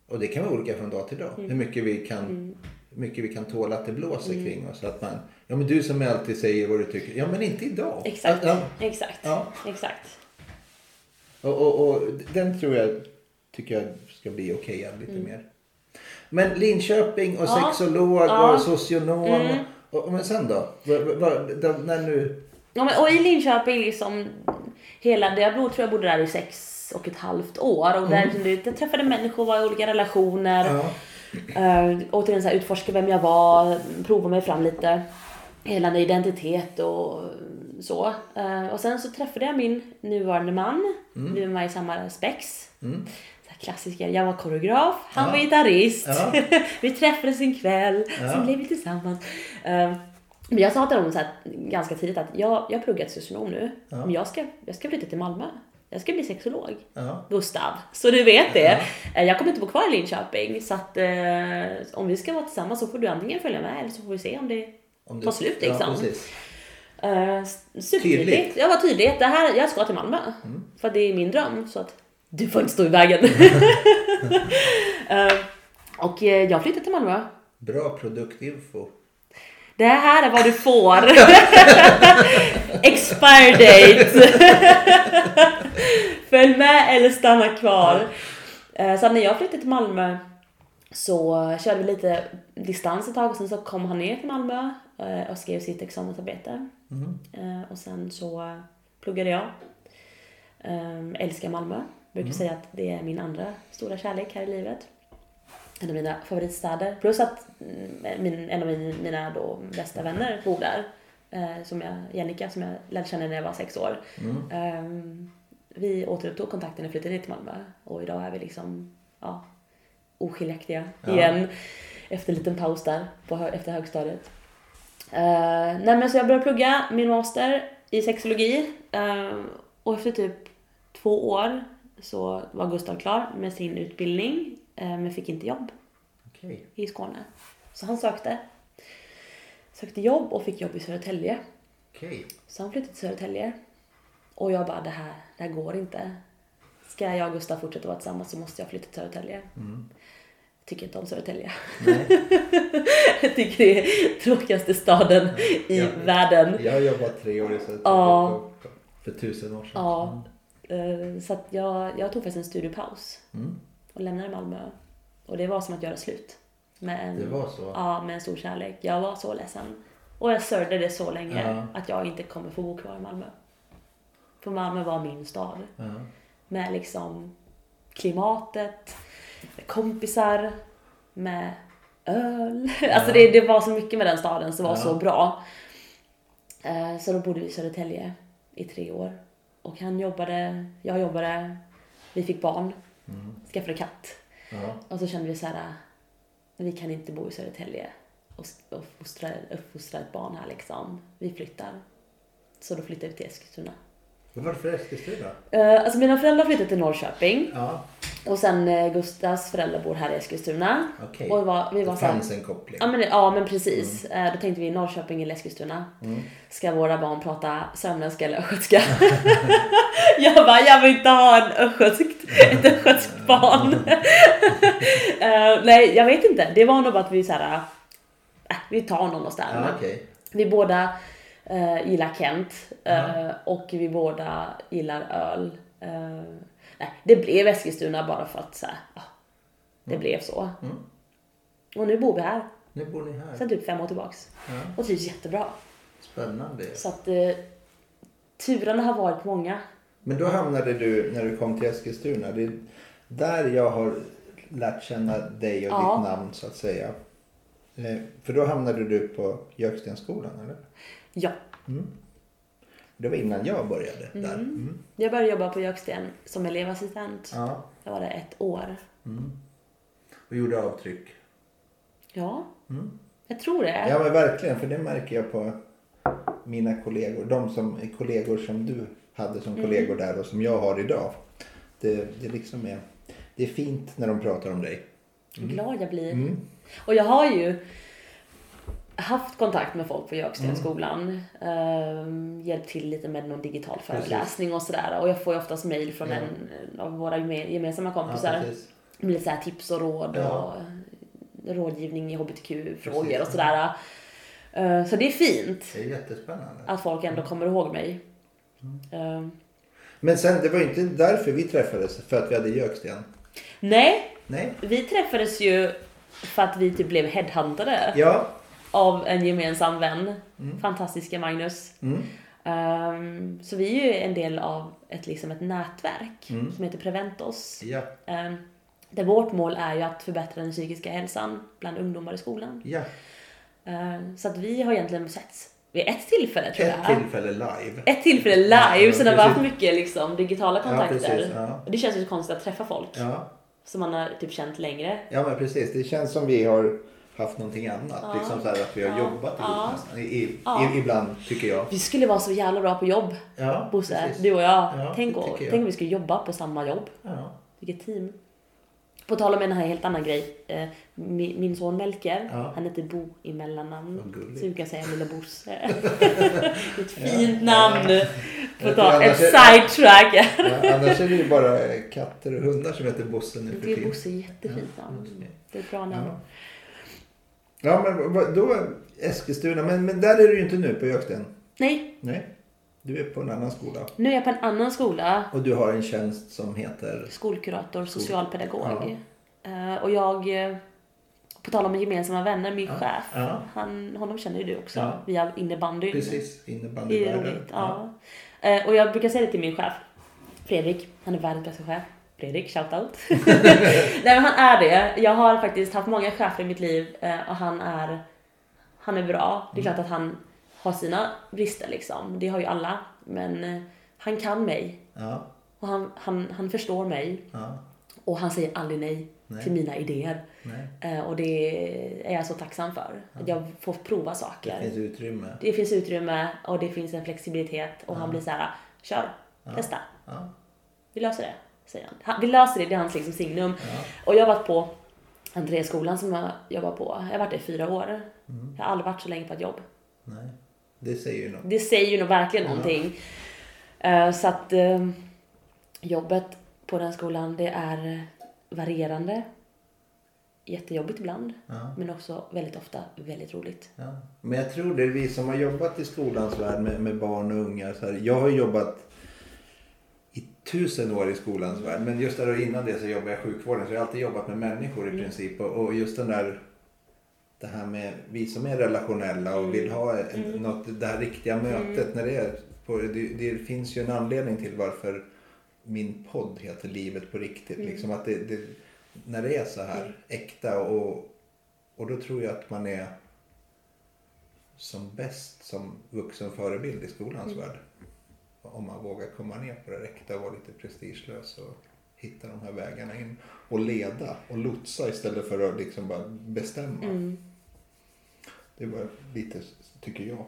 och det kan vara olika från dag till dag, hur mycket vi kan hur mycket vi kan tåla att det blåser kring oss. Att man, ja men du som alltid säger vad du tycker. Ja men inte idag. Exakt. Ja, Exakt. Ja. Exakt. Och, och, och den tror jag tycker jag ska bli okej lite mer. Men Linköping och Mm. Ja. sexolog och socionom. Mm. Och, men sen då? När nu... Ja, men, och i Linköping liksom hela, bodde, tror jag bodde där i sex och ett halvt år och där det- jag träffade människor, var i olika relationer. Ja. Uh, återigen så här, utforska vem jag var, prova mig fram lite. Hela en identitet och så. Eh, och sen så träffade jag min nuvarande man. Vi var med i samma spex. Här klassiker. Jag var koreograf, han Ja. var gitarrist. Ja. vi träffades en kväll, Ja. sen blev vi tillsammans. Eh, men jag sa till honom så här, ganska tidigt att jag, jag pluggar till socionom nu, men jag ska, jag ska flytta till Malmö. Jag ska bli sexolog. Ja. Gustav. Så du vet det. Eh, Jag kommer inte bo kvar i Linköping. Så att eh, om vi ska vara tillsammans så får du antingen följa med eller så får vi se om det Om tar slut liksom. Ja. Eh, supertydligt. Tydligt. Jag var tydligt. Det här, jag ska till Malmö. Mm. För det är min dröm. Så att du får inte stå i vägen. Eh, och eh, jag flyttade till Malmö. Bra produktinfo. Det här är vad du får. Expire date. Följ med eller stanna kvar. Eh, Så när jag flyttade till Malmö så körde vi lite distans ett tag och sen så kom han ner till Malmö och skrev sitt examensarbete. Eh, Och sen så pluggade jag. Älskar Malmö. Brukar säga att det är min andra stora kärlek här i livet. En av mina favoritstäder. Plus att mm, min, en av min, mina då bästa vänner bor där. Eh, som jag, Jennica, som jag lärde känna när jag var sex år. Ehm, vi återupptog kontakten när jag flyttade till Malmö. Och idag är vi liksom, ja, oskiljaktiga Ja. igen. Efter en liten paus där, på, efter högstadiet. Uh, nej men så jag började plugga min master i sexologi. Eh, och efter typ två år så var Gustav klar med sin utbildning. eh, men fick inte jobb Okej. i Skåne. Så han sökte. Sökte jobb och fick jobb i Södertälje. Okej. Så han flyttade till Södertälje. Och jag bara, det här, det här går inte. Ska jag och Gustav fortsätta vara tillsammans så måste jag flytta till Södertälje. Tycker inte om Södertälje. Jag tycker det är tråkigaste staden i Ja. världen. Jag har jobbat tre år i Södertälje Ja. för tusen år sedan. Ja. Eh, Så att jag, jag tog faktiskt en studiepaus. Mm. Och lämnade Malmö. Och det var som att göra slut. Med en, Det var så? Ja, med en stor kärlek. Jag var så ledsen. Och jag sörjde det så länge Ja. att jag inte kommer få bo kvar i Malmö. För Malmö var min stad. Ja. Med liksom klimatet, med kompisar, med öl. Alltså det, det var så mycket med den staden som var Ja. så bra. Eh, Så då bodde vi i Södertälje i tre år. Och han jobbade, jag jobbade, vi fick barn, skaffade katt. Ja. Och så kände vi så här, vi kan inte bo i Södertälje och, och fostra, uppfostra ett barn här liksom. Vi flyttar. Så då flyttade vi till Eskilstuna. Varför Eskilstuna? Uh, alltså mina föräldrar flyttade till Norrköping. Ja. Och sen eh, Gustavs föräldrar bor här i Eskilstuna. Okej. Och var, vi var Det så här- fanns en koppling. Ja men, ja, men precis. Mm. Eh, Då tänkte vi Norrköping eller Eskilstuna. Ska våra barn prata sörmländska eller östgötska? jag bara, jag vill inte ha en östgötskt, ett östgötskt barn. Eh, nej, jag vet inte. Det var nog bara att vi så här, äh, vi tar någon oss där. Ja, okej. Vi båda eh, gillar Kent eh, och vi båda gillar öl. Eh, nej, det blev Eskilstuna bara för att så här, ja, det blev så. Mm. Och nu bor vi här. Nu bor ni här. Sen typ fem år tillbaks. Ja. Och trivs jättebra. Spännande. Så att eh, turerna har varit många. Men då hamnade du, när du kom till Eskilstuna, det är där jag har lärt känna dig och Ja. ditt namn så att säga. Eh, För då hamnade du på Gökstensskolan eller? Ja, Det var innan jag började där. Mm. Mm. jag började jobba på Göksten som elevassistent. Ja. Jag var där ett år. Och gjorde avtryck. Ja, jag tror det. Ja men verkligen, för det märker jag på mina kollegor. De som är kollegor som du hade som kollegor där och som jag har idag. Det, det liksom är, det är fint när de pratar om dig. Hur glad jag blir. Mm. Och jag har ju haft kontakt med folk på Gökstensskolan. Mm. hjälpt till lite med någon digital föreläsning och sådär. Och jag får ju oftast mejl från Ja. en av våra geme- gemensamma Ja, kompisar. med lite så tips och råd Ja. och rådgivning i hbtq-frågor och sådär. Eh, Så det är fint Det är jättespännande. att folk ändå kommer ihåg mig. Eh, Men sen, det var ju inte därför vi träffades, för att vi hade Göksten. Nej, Nej. vi träffades ju för att vi typ blev headhuntade Ja. Av en gemensam vän. Fantastiska Magnus. Mm. Ehm, så vi är ju en del av ett, liksom ett nätverk Mm. som heter Preventos. Ja. Um, där vårt mål är ju att förbättra den psykiska hälsan bland ungdomar i skolan. Ja. Ehm, så att vi har egentligen setts vid ett tillfälle tror Ett jag. tillfälle live. Ett tillfälle live, Ja, sen har vi haft mycket liksom, digitala Ja, kontakter. ja. Och det känns ju konstigt att träffa folk Ja. som man har typ känt längre. ja, men precis. Det känns som vi har haft någonting annat. Ja. Liksom så här att vi har Ja. jobbat ihop Ja. I, Ja. ibland, tycker jag. Vi skulle vara så jävla bra på jobb, Ja, Bosse. precis. Du och jag. Ja, tänk, och, jag. tänk om vi skulle jobba på samma jobb. Ja. Vilket team. På tal om en här helt annan grej. Eh, min, min son Melker, Ja. han heter Bo i mellannamn. Så du kan säga Lilla Bosse. ett fint namn. På tal, är- sidetrack. Annars är det ju bara katter och hundar som heter Bosse nu för Det är tiden. Bosse, jättefint namn. Det är ett bra namn. Ja. Ja, men då Eskilstuna. Men, men där är du ju inte nu på Göksten. Nej, Nej. Du är på en annan skola. nu är jag på en annan skola. Och du har en tjänst som heter... Skolkurator, socialpedagog. Eh, och jag, eh, på tal om gemensamma vänner, min chef. Ja. Han, honom känner ju du också. Ja. Via innebandyn. Precis, Det är innebandyvärlden. roligt. Ja. Eh, Och jag brukar säga det till min chef, Fredrik. Han är världens bästa chef. Fredrik, shoutout. Nej men han är det. Jag har faktiskt haft många chefer i mitt liv eh, och han är, han är bra. Det är klart att han har sina brister liksom. Det har ju alla. Men eh, han kan mig. Ja, Och han, han, han förstår mig. ja, Och han säger aldrig nej, Nej. till mina idéer. Eh, Och det är jag så tacksam för. Att jag får prova Det saker. finns utrymme. Det finns utrymme och det finns en flexibilitet och han blir så här, kör, testa. Ja, Vi löser det, säger han. han. Vi löser det, det är hans liksom signum. ja. Och jag har varit på Andréskolan som jag jobbar på. Jag har varit där i fyra år. Mm. Jag har aldrig varit så länge på ett jobb. Nej, det säger ju något. Det säger ju nog verkligen någonting. Eh, Så att eh, jobbet på den skolan, det är varierande. Jättejobbigt ibland, Ja, men också väldigt ofta väldigt roligt. ja. Men jag tror det är vi som har jobbat i skolans värld med, med barn och unga. Så här, jag har jobbat tusen år i skolans värld. Men just där och innan det så jobbade jag i sjukvården. Så jag har alltid jobbat med människor i princip. Och, just den där det här med vi som är relationella och vill ha en, något, det här riktiga mötet. När det, är på, det, det finns ju en anledning till varför min podd heter Livet på riktigt. Liksom att det, det, när det är så här äkta och, och då tror jag att man är som bäst som vuxen förebild i skolans värld. Om man vågar komma ner på det äkta och vara lite prestigelös och hitta de här vägarna in. Och leda och lotsa istället för att liksom bara bestämma. Mm. Det var lite, tycker jag.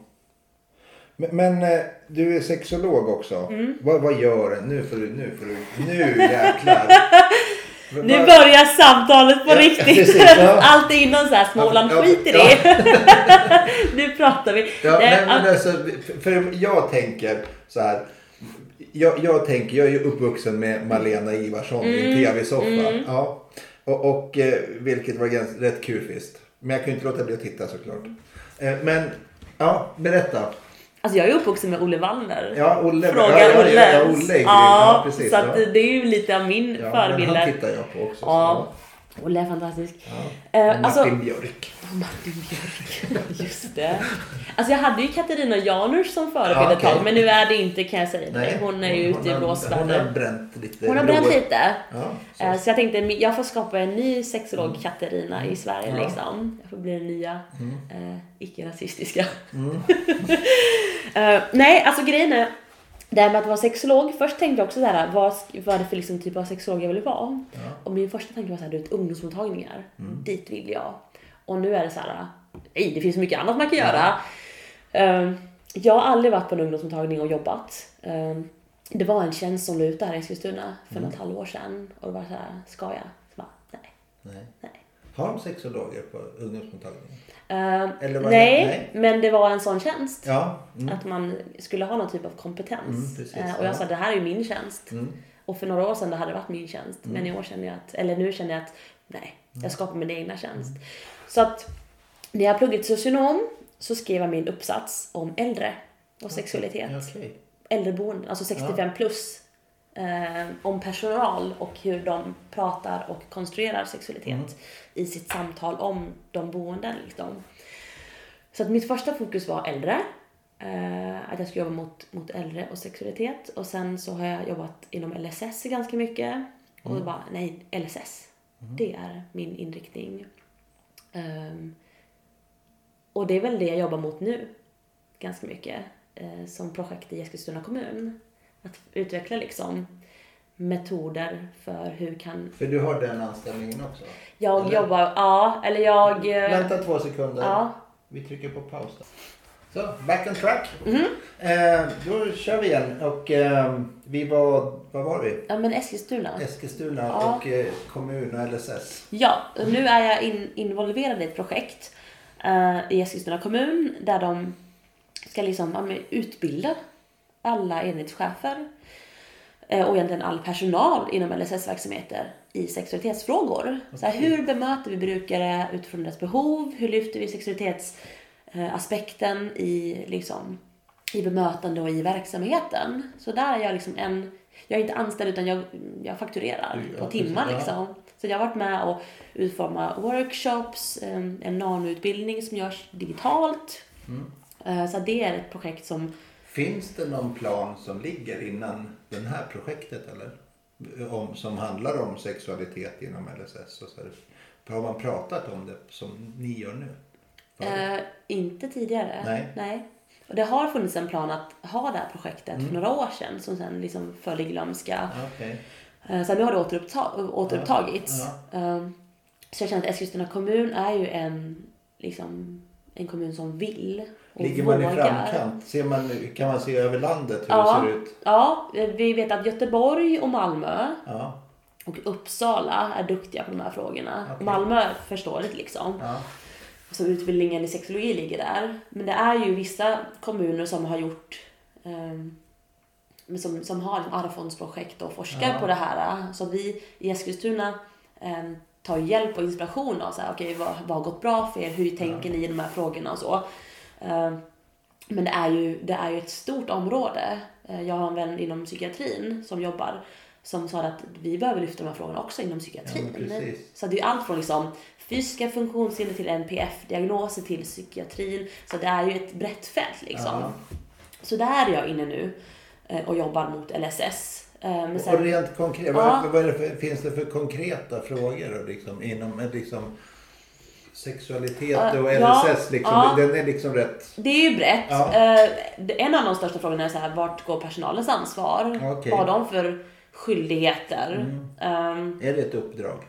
Men, men eh, du är sexolog också. Mm. Vad, vad gör en? Nu får du, nu får du, nu jäklar. Nu börjar samtalet på Ja, riktigt. precis, ja. Allt är innan så här Småland, Ja, skit i det. nu pratar vi. Ja, Nej, men alltså, för jag tänker så här. Jag, jag tänker, jag är ju uppvuxen med Malena Ivarsson i Mm, en tv-soffa. Ja. Och, och eh, vilket var ganska, rätt kul visst. Men jag ju inte låta bli att titta såklart. Eh, Men, ja, berätta. Alltså jag är uppvuxen med Olle Wallner. Ja, Olle. Fråga ja, Olle. Ja, ja, Olle ja, ja, precis. så att det är ju lite av min Ja, förebild. han tittar jag på också. så, Ja. Olle är fantastisk. Ja. Eh, Martin alltså, Björk. Martin Björk. Just det. Alltså jag hade ju Katarina Janouch som förebild Ja, ett tag okej. men nu är det inte kan jag säga dig. Hon är ju hon ute i har- Hon har blåsväder. bränt lite. Hon har bränt lite. Ja, så. Eh, Så jag tänkte jag får skapa en ny sexolog Katarina i Sverige Mm. Ja. liksom. Jag får bli den nya eh, icke-rasistiska. Mm. Eh, nej, alltså grejen är det här med att vara sexolog. Först tänkte jag också såhär, vad, är det för liksom typ av sexolog jag vill vara? Ja. Och min första tanke var såhär, du vet ungdomsmottagningar. Mm. Dit vill jag. Och nu är det så här, nej det finns mycket annat man kan göra. Eh, jag har aldrig varit på en ungdomsmottagning och jobbat. Eh, det var en tjänst som låg ute här i Eskilstuna för Mm. något halvår sedan. Och det var så här, ska jag? Så bara, nej. Nej. nej. Har de sexologer på ungdomsmottagningen? Eh, Eller var nej, det- nej. men det var en sån tjänst. Ja. Mm. Att man skulle ha någon typ av kompetens. Mm, Eh, och jag ja. sa det här är ju min tjänst. Mm. Och för några år sedan det hade det varit min tjänst. Men i år känner jag att, eller nu känner jag att nej, Mm. jag skapar min egna tjänst. Så att när jag pluggade till socionom så skrev jag min uppsats om äldre och sexualitet. Ja, Okej. Äldreboenden, alltså 65 plus. Eh, om personal och hur de pratar och konstruerar sexualitet Mm. I sitt samtal om de boenden. Liksom. Så att mitt första fokus var äldre. Eh, att jag skulle jobba mot, mot äldre och sexualitet. Och sen så har jag jobbat inom LSS ganska mycket. Och Mm. då bara, nej, LSS. Det är min inriktning. Ehm, och det är väl det jag jobbar mot nu. Ganska mycket. Eh, som projekt i Eskilstuna kommun. Att utveckla liksom metoder för hur kan För du har den anställningen också? Jag Eller? jobba, ja, eller jag... eh, Vänta två sekunder. Ja. Vi trycker på paus. Då. Så, back on track. Mhm. Eh, då kör vi igen. Och eh, vi var, var var vi? Ja men Eskilstuna. Eskilstuna Ja. och eh, kommun och LSS. Ja, och nu är jag in, involverad i ett projekt eh, i Eskilstuna kommun där de ska liksom ja, utbilda alla enhetschefer eh, och egentligen all personal inom LSS-verksamheter i sexualitetsfrågor. Så här, hur bemöter vi brukare utifrån deras behov? Hur lyfter vi sexualitetsaspekten i, liksom, i bemötande och i verksamheten? Så där är jag liksom en, jag är inte anställd utan jag, jag fakturerar Ja, på timmar precis, ja. liksom. Så jag har varit med och utformat workshops, en en nanoutbildning som görs digitalt. Mm. Eh, Så det är ett projekt som Finns det någon plan som ligger innan det här projektet eller? Om, som handlar om sexualitet inom LSS och så. Har man pratat om det som ni gör nu? Eh, inte tidigare. Nej. Och det har funnits en plan att ha det här projektet Mm. för några år sedan som sen liksom föll i glömska. Ja, Okej. Eh, så nu har det återuppta- återupptagits. Eh, så jag känner att Eskilstuna kommun är ju en, liksom, en kommun som vill och Ligger man i vågar. framkant? Ser man, kan man se över landet hur Ja. det ser ut? Ja, vi vet att Göteborg och Malmö Ja. och Uppsala är duktiga på de här frågorna. Okej. Malmö är förståeligt liksom. ja. Så utbildningen i sexologi ligger där. Men det är ju vissa kommuner som har gjort men som, som har arvsfondsprojekt och forskar Ja. på det här. Så vi i Eskilstuna ehm, tar hjälp och inspiration av så här, okej, vad, vad har gått bra för er? Hur tänker ni i de här frågorna och så. Ehm, men det är, ju, det är ju ett stort område. Eh, Jag har en vän inom psykiatrin som jobbar som sa att vi behöver lyfta de här frågorna också inom psykiatrin. Ja, så det är ju allt från liksom fysiska funktionshinder till NPF-diagnoser till psykiatrin. Så det är ju ett brett fält liksom. Ja. Så där är jag inne nu eh, och jobbar mot LSS. Eh, Men Och sen, rent konkret, Ja. vad, det för, finns det för konkreta frågor då, liksom, inom eh, liksom, sexualitet Ja, och ja, LSS? Liksom, ja. Den är liksom rätt... det är ju brett. Ja. Eh, En av de största frågorna är så här, vart går personalens ansvar? Okej. Vad har de för skyldigheter? Mm. Ehm, Är det ett uppdrag?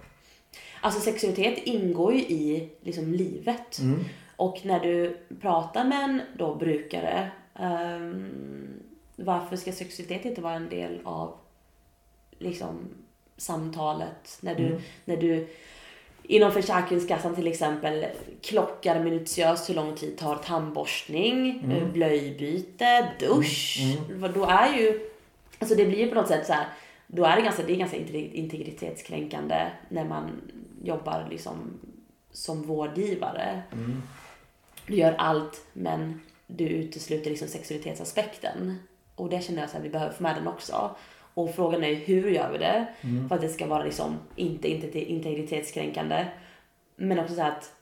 Alltså sexualitet ingår ju i liksom livet. Mm. Och när du pratar med en då brukare, ehm, varför ska sexualitet inte vara en del av liksom samtalet. När du, när du inom Försäkringskassan till exempel klockar minutiöst hur lång tid tar tandborstning, mm. blöjbyte, dusch. Mm. Då är ju, alltså det blir ju på något sätt så här, då är det ganska, det är ganska integritetskränkande när man jobbar liksom som vårdgivare. Mm. Du gör allt men du utesluter liksom sexualitetsaspekten. Och det känner jag att vi behöver få med den också. Och frågan är hur gör vi det? Mm. För att det ska vara liksom inte, inte integritetskränkande. Men också så att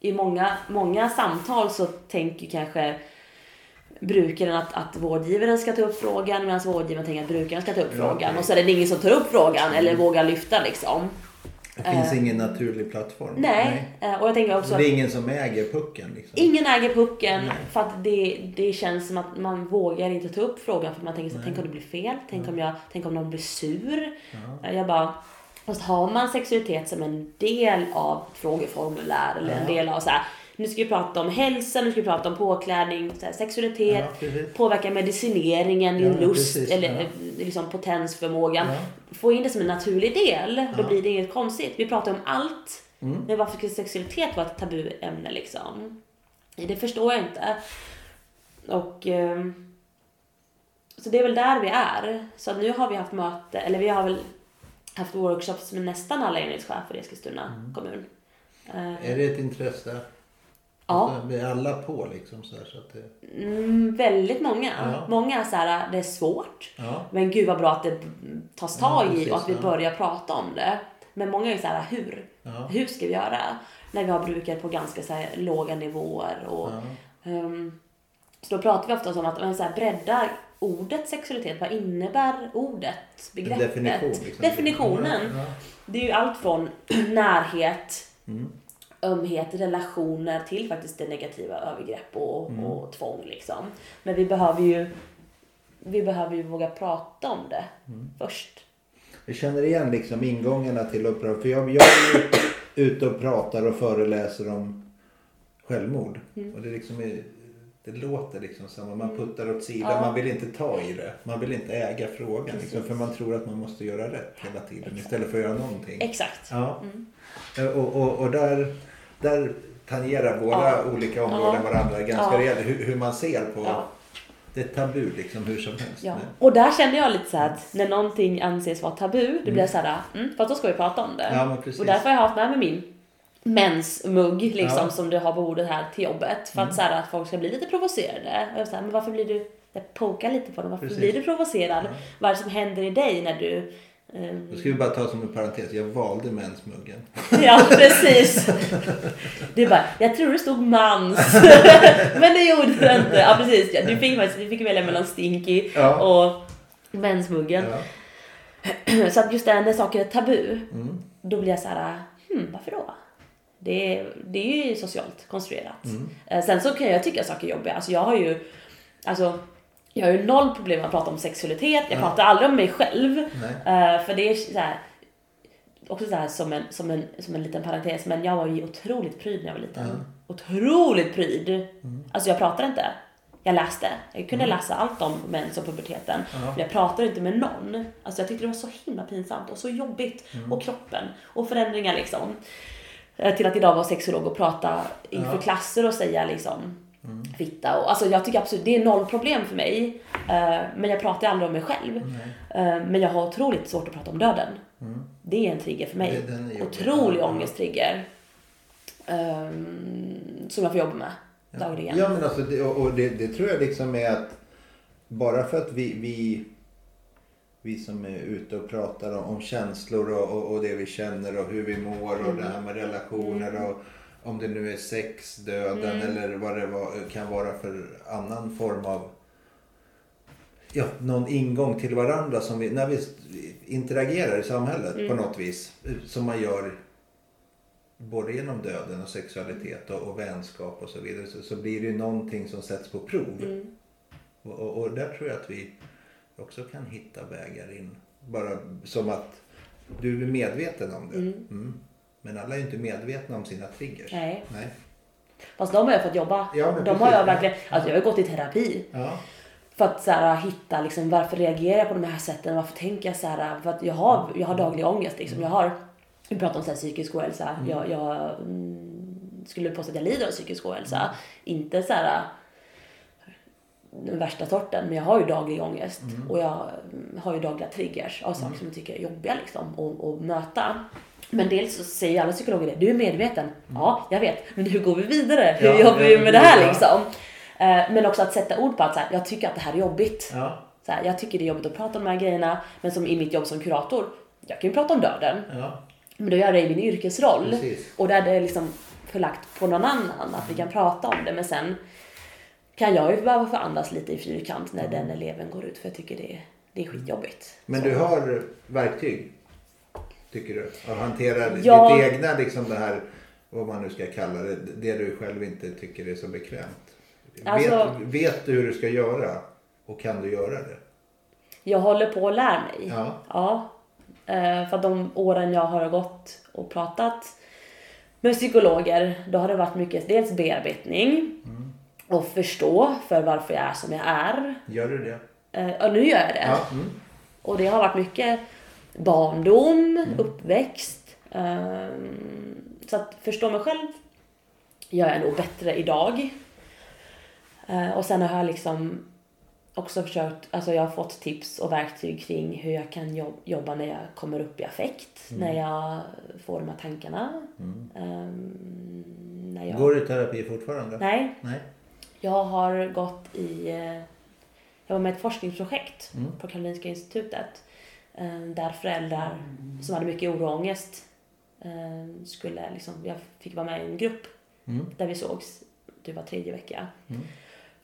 i många, många samtal så tänker kanske brukaren att, att vårdgivaren ska ta upp frågan medan vårdgivaren tänker att brukaren ska ta upp ja, frågan. Okay. Och så är det ingen som tar upp frågan eller mm. vågar lyfta liksom. Det finns uh, ingen naturlig plattform. Nej. nej. Uh, och jag tänker också det är ingen som äger pucken? Liksom. Ingen äger pucken nej. för att det, det känns som att man vågar inte ta upp frågan för man tänker så tänk om det blir fel? Tänk, om, jag, tänk om någon blir sur? Ja. Jag bara, fast har man sexualitet som en del av frågeformulär eller ja. en del av så här, nu ska vi prata om hälsa, nu ska vi prata om påklädning, här, sexualitet, ja, påverka medicineringen, ja, lust precis, eller ja. liksom potensförmågan. Få in det som en naturlig del, då blir det inget konstigt. Vi pratar om allt. Mm. Men varför ska sexualitet vara ett tabuämne liksom? Det förstår jag inte. Och... Um, så det är väl där vi är. Så nu har vi haft möte, eller vi har väl haft workshops med nästan alla enhetschefer i Eskilstuna mm. kommun. Är det ett intresse? Ja. Alltså, är alla på liksom så här, så att det... Mm, väldigt många. Ja. Många är så här, det är svårt. Ja. Men gud vad bra att det tas tag i och att vi börjar prata om det. Men många är så här, hur? Hur ska vi göra? När vi har brukare på ganska så här, låga nivåer. Och, um, så då pratar vi ofta om att men, så här, bredda ordet sexualitet. Vad innebär ordet? Begreppet? Definition, liksom. Definitionen. Det är ju allt från närhet mm ömhet, relationer till faktiskt det negativa övergrepp och, mm. och tvång liksom. Men vi behöver ju vi behöver ju våga prata om det mm. först. Jag känner igen liksom ingångarna till uppdrag. För jag, jag är ju ute och pratar och föreläser om självmord. Mm. Och det, liksom det låter liksom som man mm. puttar åt sidan. Ja. Man vill inte ta i det. Man vill inte äga frågan. Liksom, för man tror att man måste göra rätt hela tiden Exakt. istället för att göra någonting. Exakt. Ja. Mm. Och, och, och där där tangerar våra ja. olika områden ja. varandra ganska ja. rejält. Hur, hur, man ser på ja. det är tabu liksom hur som helst. Ja. Och där känner jag lite så att när någonting anses vara tabu, det blir mm. så här, mm, för att då ska vi prata om det. Ja, och därför har jag haft med mig min mensmugg liksom ja. som du har på bordet här till jobbet. För att, mm. så här, att folk ska bli lite provocerade. Och jag så här, men varför blir du, jag pokar lite på dem, varför precis. blir du provocerad? Ja. Vad är det som händer i dig när du Um, Då ska vi bara ta som en parentes, jag valde mensmuggen. Ja, precis. Det är bara, jag tror det stod mans. Men det gjorde det inte. Ja, precis. Du fick, du fick välja mellan Stinky ja. och mensmuggen. Ja. Så att just det, när saker är tabu, mm. då blir jag så här, hmm, varför då? Det är, det är ju socialt konstruerat. Mm. Eh, sen så kan jag tycka saker är jobbiga. Alltså jag har ju, alltså jag har ju noll problem med att prata om sexualitet. Jag ja. pratar aldrig om mig själv. Uh, för det är så här, också så här som en, som, en, som en liten parentes, men jag var ju otroligt pryd när jag var liten. Mm. Otroligt pryd. Mm. Alltså jag pratade inte. Jag läste. Jag kunde mm. läsa allt om mens och puberteten. Mm. Men jag pratade inte med någon. Alltså jag tyckte det var så himla pinsamt och så jobbigt. Mm. Och kroppen. Och förändringar liksom. Eh, till att idag vara sexolog och prata inför klasser och säga liksom mm. fitta. Och, alltså jag tycker absolut, det är noll problem för mig. Uh, men jag pratar aldrig om mig själv. Mm. Uh, men jag har otroligt svårt att prata om döden. Mm. Det är en trigger för mig. Det, Otrolig ångesttrigger. Um, som jag får jobba med ja. dagligen. Ja men alltså, det, och det, det, tror jag liksom är att bara för att vi, vi vi som är ute och pratar om, om känslor och, och, och, det vi känner och hur vi mår och mm. det här med relationer mm. och om det nu är sex, döden mm. eller vad det var, kan vara för annan form av ja, någon ingång till varandra som vi, när vi interagerar i samhället mm. på något vis. Som man gör både genom döden och sexualitet och, och vänskap och så vidare. Så, så blir det ju någonting som sätts på prov. Mm. Och, och, och, där tror jag att vi också kan hitta vägar in. Bara som att du är medveten om det. Mm. Mm. Men alla är inte medvetna om sina triggers. Nej. Nej. Fast de har jag fått jobba. Ja, de precis, har jag verkligen, alltså jag har gått i terapi. Ja. För att så här, hitta liksom, varför reagerar jag på de här sätten, varför tänker jag så här, för att jag har, jag har daglig ångest liksom. Jag har, vi pratar om så här, psykisk ohälsa, Mm. jag, jag mm, skulle påstå att jag lider av psykisk ohälsa. Inte så här den värsta sorten, men jag har ju daglig ångest Mm. och jag mm, har ju dagliga triggers av saker som jag tycker är jobbiga liksom att möta. Men dels så säger alla psykologer det, du är medveten. Ja, jag vet. Men hur går vi vidare? Hur Ja, jobbar vi med det här ja. liksom? Eh, Men också att sätta ord på att så här, jag tycker att det här är jobbigt. Ja. Så här, jag tycker det är jobbigt att prata om de här grejerna, men som i mitt jobb som kurator, jag kan ju prata om döden. Ja. Men då gör jag det i min yrkesroll. Precis. Och där det är liksom förlagt på någon annan, att vi kan prata om det. Men sen kan jag ju behöva få andas lite i fyrkant när den eleven går ut, för jag tycker det är, det är skitjobbigt. Men Så. du har verktyg, tycker du? Att hantera Ja. ditt egna, liksom det här, vad man nu ska kalla det, det du själv inte tycker är så bekvämt. Alltså- vet, vet du hur du ska göra och kan du göra det? Jag håller på att lära mig. Ja. Ja. Eh, För de åren jag har gått och pratat med psykologer, då har det varit mycket dels bearbetning och förstå för varför jag är som jag är. Gör du det? Eh, Och nu gör jag det. Ja. Mm. Och det har varit mycket barndom, uppväxt. ehm, Så att förstå mig själv gör jag nog bättre idag. Eh, Och sen har jag liksom också försökt, alltså jag har fått tips och verktyg kring hur jag kan jobb- jobba när jag kommer upp i affekt, när jag får de här tankarna. Ehm, när jag... Går du i terapi fortfarande? Nej, Nej. jag har gått i... eh, Jag var med i ett forskningsprojekt Mm. på Karolinska institutet. Eh, Där föräldrar som hade mycket oro och ångest eh, skulle liksom... Jag fick vara med i en grupp Mm. där vi sågs det var tredje vecka. Mm.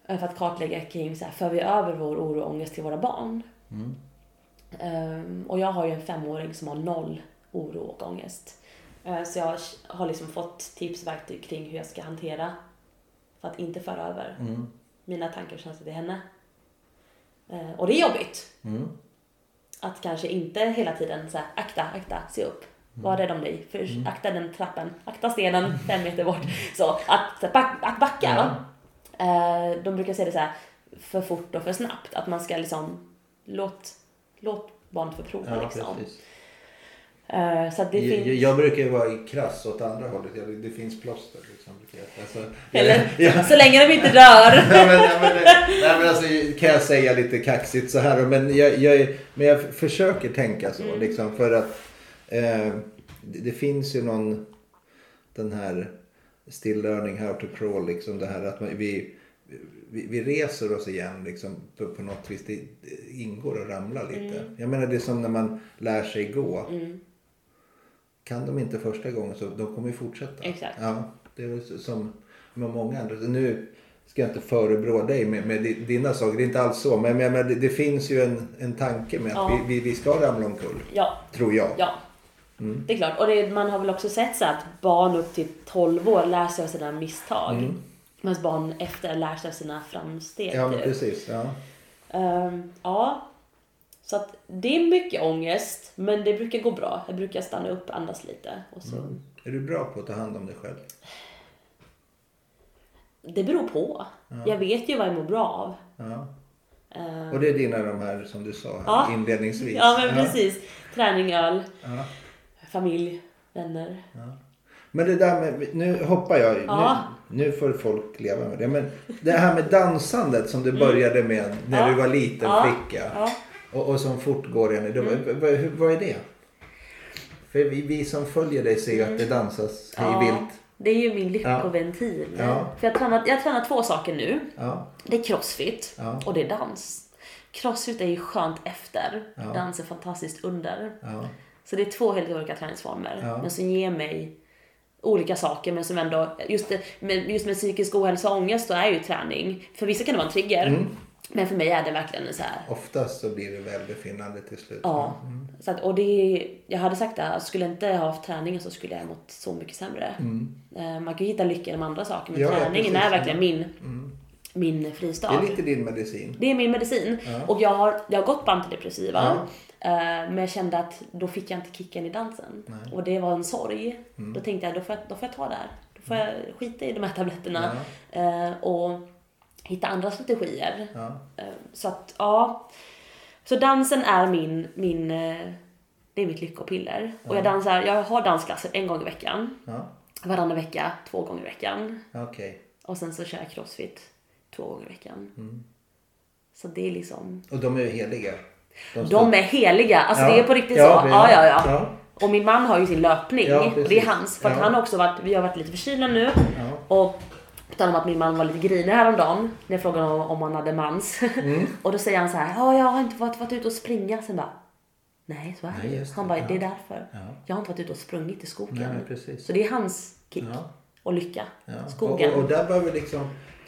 Eh, För att kartlägga kring så här, för vi över vår oro och ångest till våra barn? Mm. Ehm, och jag har ju en femåring som har noll oro och ångest. Så jag har liksom fått tips och verktyg kring hur jag ska hantera för att inte föra över Mm. mina tankar och känslor till henne. Och det är jobbigt. Mm. Att kanske inte hela tiden säga akta, akta, se upp. Var rädd om dig. För akta den trappen, akta stenen fem meter bort. Så att, så back, att backa. Ja. Eh, de brukar säga det så här för fort och för snabbt. Att man ska liksom låt, låt barnet få prova Ja, liksom. precis. Eh, så det Jag, finns... jag brukar ju vara krass åt andra hållet. Jag, det finns plåster liksom. Alltså, Eller, ja. så länge de inte dör. nej, men, nej, men, nej, men alltså, kan jag säga lite kaxigt så här. Men jag, jag, men jag försöker tänka så. Mm. Liksom, för att eh, det, det finns ju någon den här still learning how to crawl. Liksom, det här att man, vi, vi, vi reser oss igen liksom, på, på något vis. Det ingår att ramla lite. Mm. Jag menar det är som när man lär sig gå. Mm, Kan de inte första gången så de kommer ju fortsätta. Exakt. Ja, det är som med många andra. Nu ska jag inte förebrå dig med, med di- dina saker, det är inte alls så. Men, men, men det, det finns ju en, en tanke med att Ja. vi, vi, vi ska ramla omkull. ja, Tror jag. ja. Mm. Det är klart. Och det, man har väl också sett så att barn upp till 12 år lär sig av sina misstag. Mm. Medan barn efter lär sig av sina framsteg. Ja, men typ. precis. Ja. Ehm, ja. Så att det är mycket ångest, men det brukar gå bra. Jag brukar stanna upp, andas lite. Och så. Mm. Är du bra på att ta hand om dig själv? Det beror på. Jag vet ju vad jag mår bra av. Ja. Ehm, Och det är dina de här som du sa här, Ja. inledningsvis. ja, men precis. Träning, öl, Ja. familj, vänner. Men det där med, nu hoppar jag, Ja. nu, nu får folk leva med det. Men det här med dansandet som du började med när Mm. Ja. du var liten Ja. flicka. Ja. Och, och som fortgår idag. Mm. Vad, vad, är det? För vi, vi som följer dig ser ju att det dansas hej Mm. Ja, vilt. det är ju min lyckoventil. Ja. För jag tränar, jag tränar två saker nu. Ja, Det är crossfit Ja. och det är dans. Crossfit är ju skönt efter. Ja. Dans är fantastiskt under. ja, Så det är två helt olika träningsformer. Ja. Men som ger mig olika saker men som ändå, just, det, med, just med psykisk ohälsa och ångest så är ju träning, för vissa kan det vara en trigger. Mm. Men för mig är det verkligen en så här. oftast så blir det välbefinnande till slut. Ja. Mm. Så att, och det, jag hade sagt att skulle jag inte ha haft träningen så skulle jag mått så mycket sämre. Eh, Man kan ju hitta lycka i de andra sakerna men Mm. Ja, ja, träningen precis. är verkligen min, Mm. min fristad. Det är lite din medicin. Det är min medicin. Ja. Och jag har, jag har gått på antidepressiva. Ja. eh, Men jag kände att då fick jag inte kicken i dansen. Nej. Mm. Och det var en sorg. Då tänkte jag, då får jag, då får jag ta det här. Då får jag skita i de här tabletterna. Eh, Och hitta andra strategier. Ja. Eh, Så att, ja. Så dansen är min, min eh, det är mitt lyckopiller. Och jag dansar, jag har dansklasser en gång i veckan. Ja. Varannan vecka, två gånger i veckan. Okej. Och sen så kör jag crossfit två gånger i veckan. Mm. Så det är liksom... Och de är heliga? De, De är heliga, alltså Ja. det är på riktigt Ja, så. Ja, ja, ja. ja. Och min man har ju sin löpning. Ja, och det är hans. För att Ja. han har också varit, vi har varit lite förkylda nu. Ja. Och på tal om att min man var lite grinig häromdagen när jag frågade honom om han hade mans. Mm. och då säger han så här, ja jag har inte varit, varit ute och springa. Sen bara, nej så är Nej, det. Han bara, Ja. det är därför. Ja. Jag har inte varit ute och sprungit i skogen. Nej. Så det är hans kick Ja. och lycka. Ja. Skogen. Och, och där behöver vi liksom,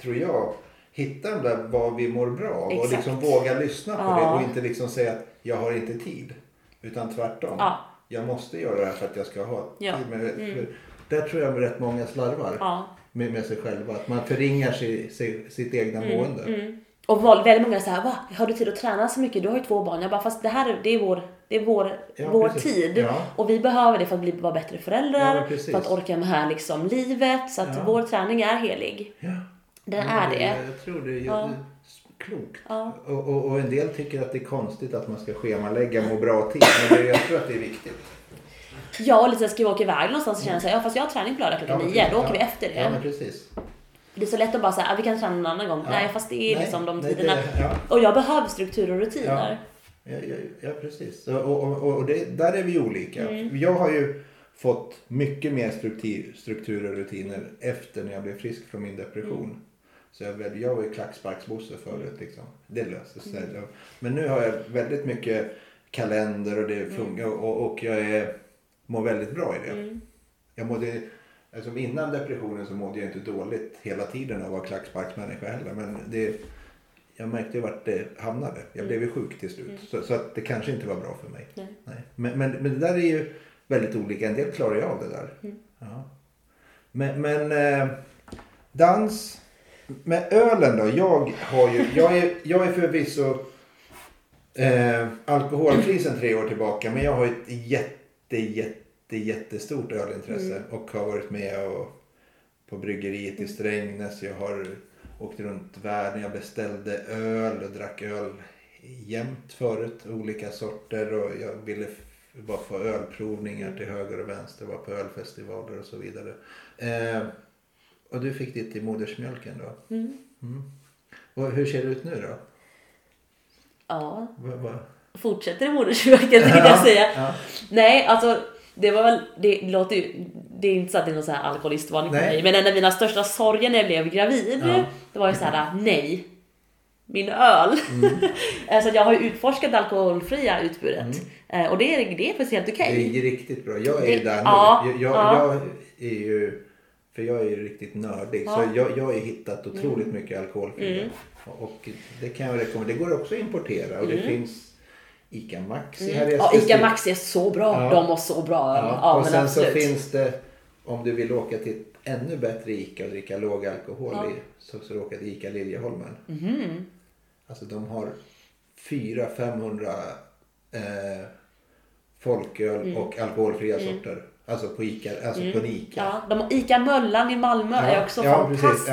tror jag, hitta de där vad vi mår bra av och liksom våga lyssna på Ja. det och inte liksom säga att jag har inte tid. Utan tvärtom. Ja. Jag måste göra det här för att jag ska ha Ja. tid det. För Där tror jag rätt många slarvar Ja. Med, med sig själva. Att man förringar sig, sig, sitt egna mående. Mm. Och väldigt många säger va? Har du tid att träna så mycket? Du har ju två barn. Jag bara, fast det här är- det är vår, det är vår, Ja, vår precis. tid. Ja. Och vi behöver det för att bli, vara bättre Ja, föräldrar. precis. för att orka med liksom livet. Så att Ja. vår träning är helig. Ja. Den Ja, är det. Jag tror det är Ja. klokt. Ja. Och, och, och en del tycker att det är konstigt att man ska schemalägga må bra tid. Men det, jag tror att det är viktigt. Ja, och lite här, ska vi åka iväg någonstans och känna så här, ja fast jag har träning på lördag klockan Ja, nio. Då åker vi efter det. Ja, men precis. Det är så lätt att bara säga, ah, vi kan träna någon annan gång. Ja. Nej, fast det är Nej, liksom de nej, det- tiderna. ja. Och jag behöver struktur och rutiner. Ja, ja, ja precis. Och, och, och, och det, där är vi olika. Mm. Jag har ju fått mycket mer struktur, struktur och rutiner efter när jag blev frisk från min depression. Mm. Så jag, väl- jag var ju klacksparksbosse förut. Liksom. Det löste sig. Mm. Men nu har jag väldigt mycket kalender och det funkar. Och, och jag är, mår väldigt bra i det. Mm. Jag mådde, alltså innan depressionen så mådde jag inte dåligt hela tiden av att vara klacksparksmänniska heller. Men det, jag märkte vart det hamnade. Jag blev ju sjuk till slut. Så, så att det kanske inte var bra för mig. Nej. Nej. Men, men, men det där är ju väldigt olika. En del klarar ju av det där. Mm. Ja. Men, men eh, dans. Med ölen då. Jag, har ju, jag, är, jag är förvisso eh, alkoholfri sedan tre år tillbaka. Men jag har ett jätte, jätte, jättestort ölintresse. Och har varit med och, på bryggeriet i Strängnäs. Jag har åkt runt världen. Jag beställde öl och drack öl jämt förut. Olika sorter. Och jag ville bara få ölprovningar till höger och vänster. Var på ölfestivaler och så vidare. Eh, och du fick ditt i modersmjölken då? Mm. Mm. Och hur ser det ut nu då? Ja, Vad- vad- fortsätter i modersmjölken tänkte jag säga. Ja. Nej, alltså det var väl, det låter ju, det är inte så att det är någon sån här alkoholistvarning för Nej. mig, men en av mina största sorger när jag blev gravid, Ja. det var ju så här: nej, min öl. Mm. så att jag har ju utforskat det alkoholfria utbudet Eh, och det är, det är faktiskt helt okej. Mm. Det är ju riktigt bra. Jag är ju Det- där nu. ja, jag, jag, ja. jag är ju... För jag är ju riktigt nördig. Ja. Mm. Så jag, jag har ju hittat otroligt mycket alkoholfria. Och det kan jag rekommendera. Det går också att importera. Och det finns Ica Maxi här i Mm. Ja, Ica. Maxi är så bra. Ja. De har så bra öl. Ja, Ja, och sen absolut. så finns det, om du vill åka till ett ännu bättre Ica och dricka låg alkohol Ja. i, så ska du åka till Ica Liljeholmen. Mhm. Alltså de har 400-500 eh, folköl och alkoholfria sorter. Alltså på Ica, alltså på en Ica. Ja, de, Ica Möllan i Malmö Ja, är också fantastiskt.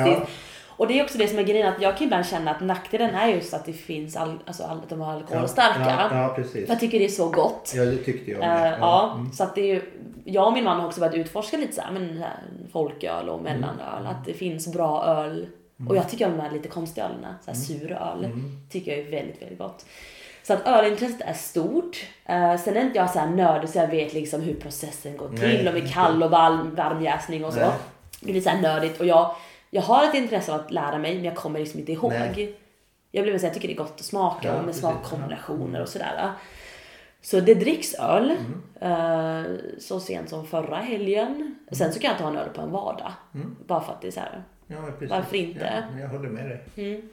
Och det är också det som är grejen, att jag kan ibland känna att nackdelen är just att det finns all, alltså all, de har alkoholstarka. Ja, ja, precis. Jag tycker det är så gott. Ja, det tyckte jag med. ja, Mm. så att det är ju, jag och min man har också börjat utforska lite så här, men folköl och mellanöl, Mm. att det finns bra öl. Och jag tycker om de här lite konstiga ölen, så här Mm. suröl, tycker jag är väldigt, väldigt gott. Så att ölintresset är stort. Uh, sen är inte jag så här nördig så jag vet liksom hur processen går till, Nej, om det är kall och varm, varmjäsning och så. Nej. Det är lite så här nördigt och jag, jag har ett intresse av att lära mig men jag kommer liksom inte ihåg. Nej. Jag blir så jag tycker det är gott att smaka Ja, med smakkombinationer och sådär. Så det dricks öl. Mm. eh, så sent som förra helgen. Sen så kan jag ta en öl på en vardag. Bara för att det är så här. Ja. Varför inte? Ja, jag håller med dig. Mm.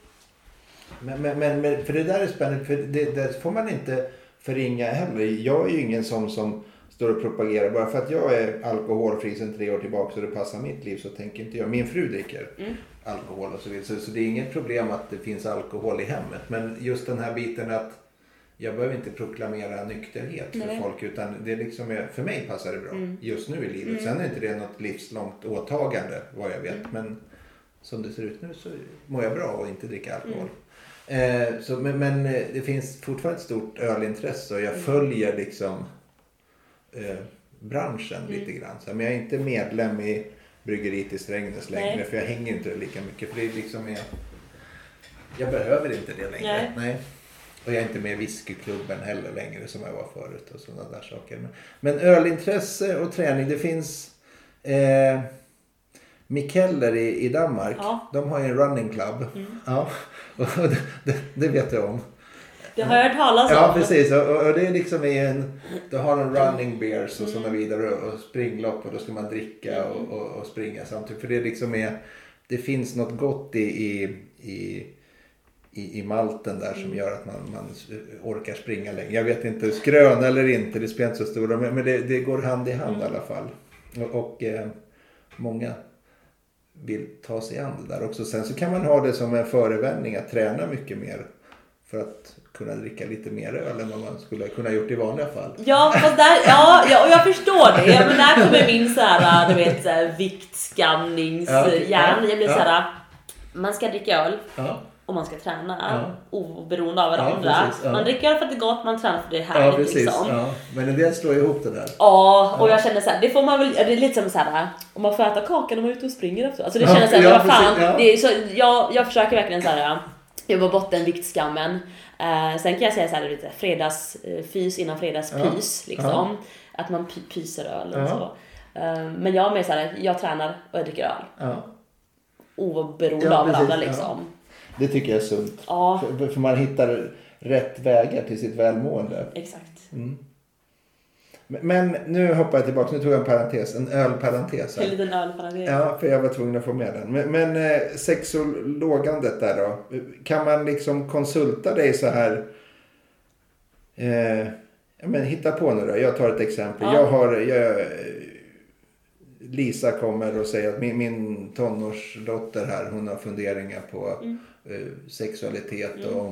Men, men, men, men för det där är spännande, för det, det får man inte förringa heller. Jag är ju ingen som, som står och propagerar. Bara för att jag är alkoholfri sedan tre år tillbaka så det passar mitt liv så tänker inte jag. Min fru dricker Mm. alkohol och så vidare. Så, så det är inget problem att det finns alkohol i hemmet. Men just den här biten att jag behöver inte proklamera nykterhet för Nej. folk utan det liksom är, för mig passar det bra Mm. just nu i livet. Sen är inte det något livslångt åtagande vad jag vet. Men som det ser ut nu så mår jag bra och inte dricka alkohol. Eh, så, men, men eh, det finns fortfarande ett stort ölintresse och jag följer liksom eh, branschen lite grann. Så, men jag är inte medlem i bryggeriet i Strängnäs längre Nej. för jag hänger inte lika mycket. För det liksom är, jag behöver inte det längre. Nej. Och jag är inte med i whiskyklubben heller längre som jag var förut och sådana där saker. Men, men ölintresse och träning, det finns eh, Mikkeller i, i Danmark. Ja. De har ju en running club. Ja, och det, det, det vet jag om. Det har jag hört talas om. Ja, precis. Och, och det är liksom i en... Du har en running beers och sådana vidare och springlopp och då ska man dricka och, och, och springa samtidigt. För det liksom är... Det finns något gott i, i, i, i, i malten där som gör att man, man orkar springa längre. Jag vet inte, skrön eller inte, det spelar inte så stor roll. Men, men det, det går hand i hand i alla fall. Och, och eh, många vill ta sig an det där också. Sen så kan man ha det som en förevändning att träna mycket mer. För att kunna dricka lite mer öl än vad man skulle kunna gjort i vanliga fall. Ja, fast där, ja, ja, och jag förstår det. Ja, men där kommer min så här, du vet, så här, viktskamningshjärna. Jag blir så här, man ska dricka öl Ja, och man ska träna Ja. oberoende av varandra. precis, ja. Man dricker öl för att det är gott, man tränar för det är ja härligt. precis. liksom. Ja. Men en del slår ihop det där. Ja, och jag känner så här, det får man väl, det är lite som så här, om man får äta kakan när man är ute och springer efter. Alltså det Ja, känns såhär, ja, vad fan, precis, ja. det är så, jag, jag försöker verkligen såhär, jobba bort den viktskammen. Eh, sen kan jag säga såhär, lite fredagsfys innan fredagspys Ja, liksom. Att man py- pyser öl och Ja. så. Eh, men jag är mer såhär, jag tränar och jag dricker öl. Ja. Oberoende Ja, av varandra ja. liksom. Det tycker jag är sunt. Ja, För, för man hittar rätt vägar till sitt välmående. exakt. Men, men nu hoppar jag tillbaka. Nu tog jag en parentes. En ölparentes. En liten ölparentes. Ja, för jag var tvungen att få med den. Men, men eh, sexologandet där då. Kan man liksom konsulta dig så här? Eh, men hitta på nu då. Jag tar ett exempel. Ja. Jag har... Jag, Lisa kommer och säger att min, min tonårsdotter här, hon har funderingar på Mm. eh, sexualitet och om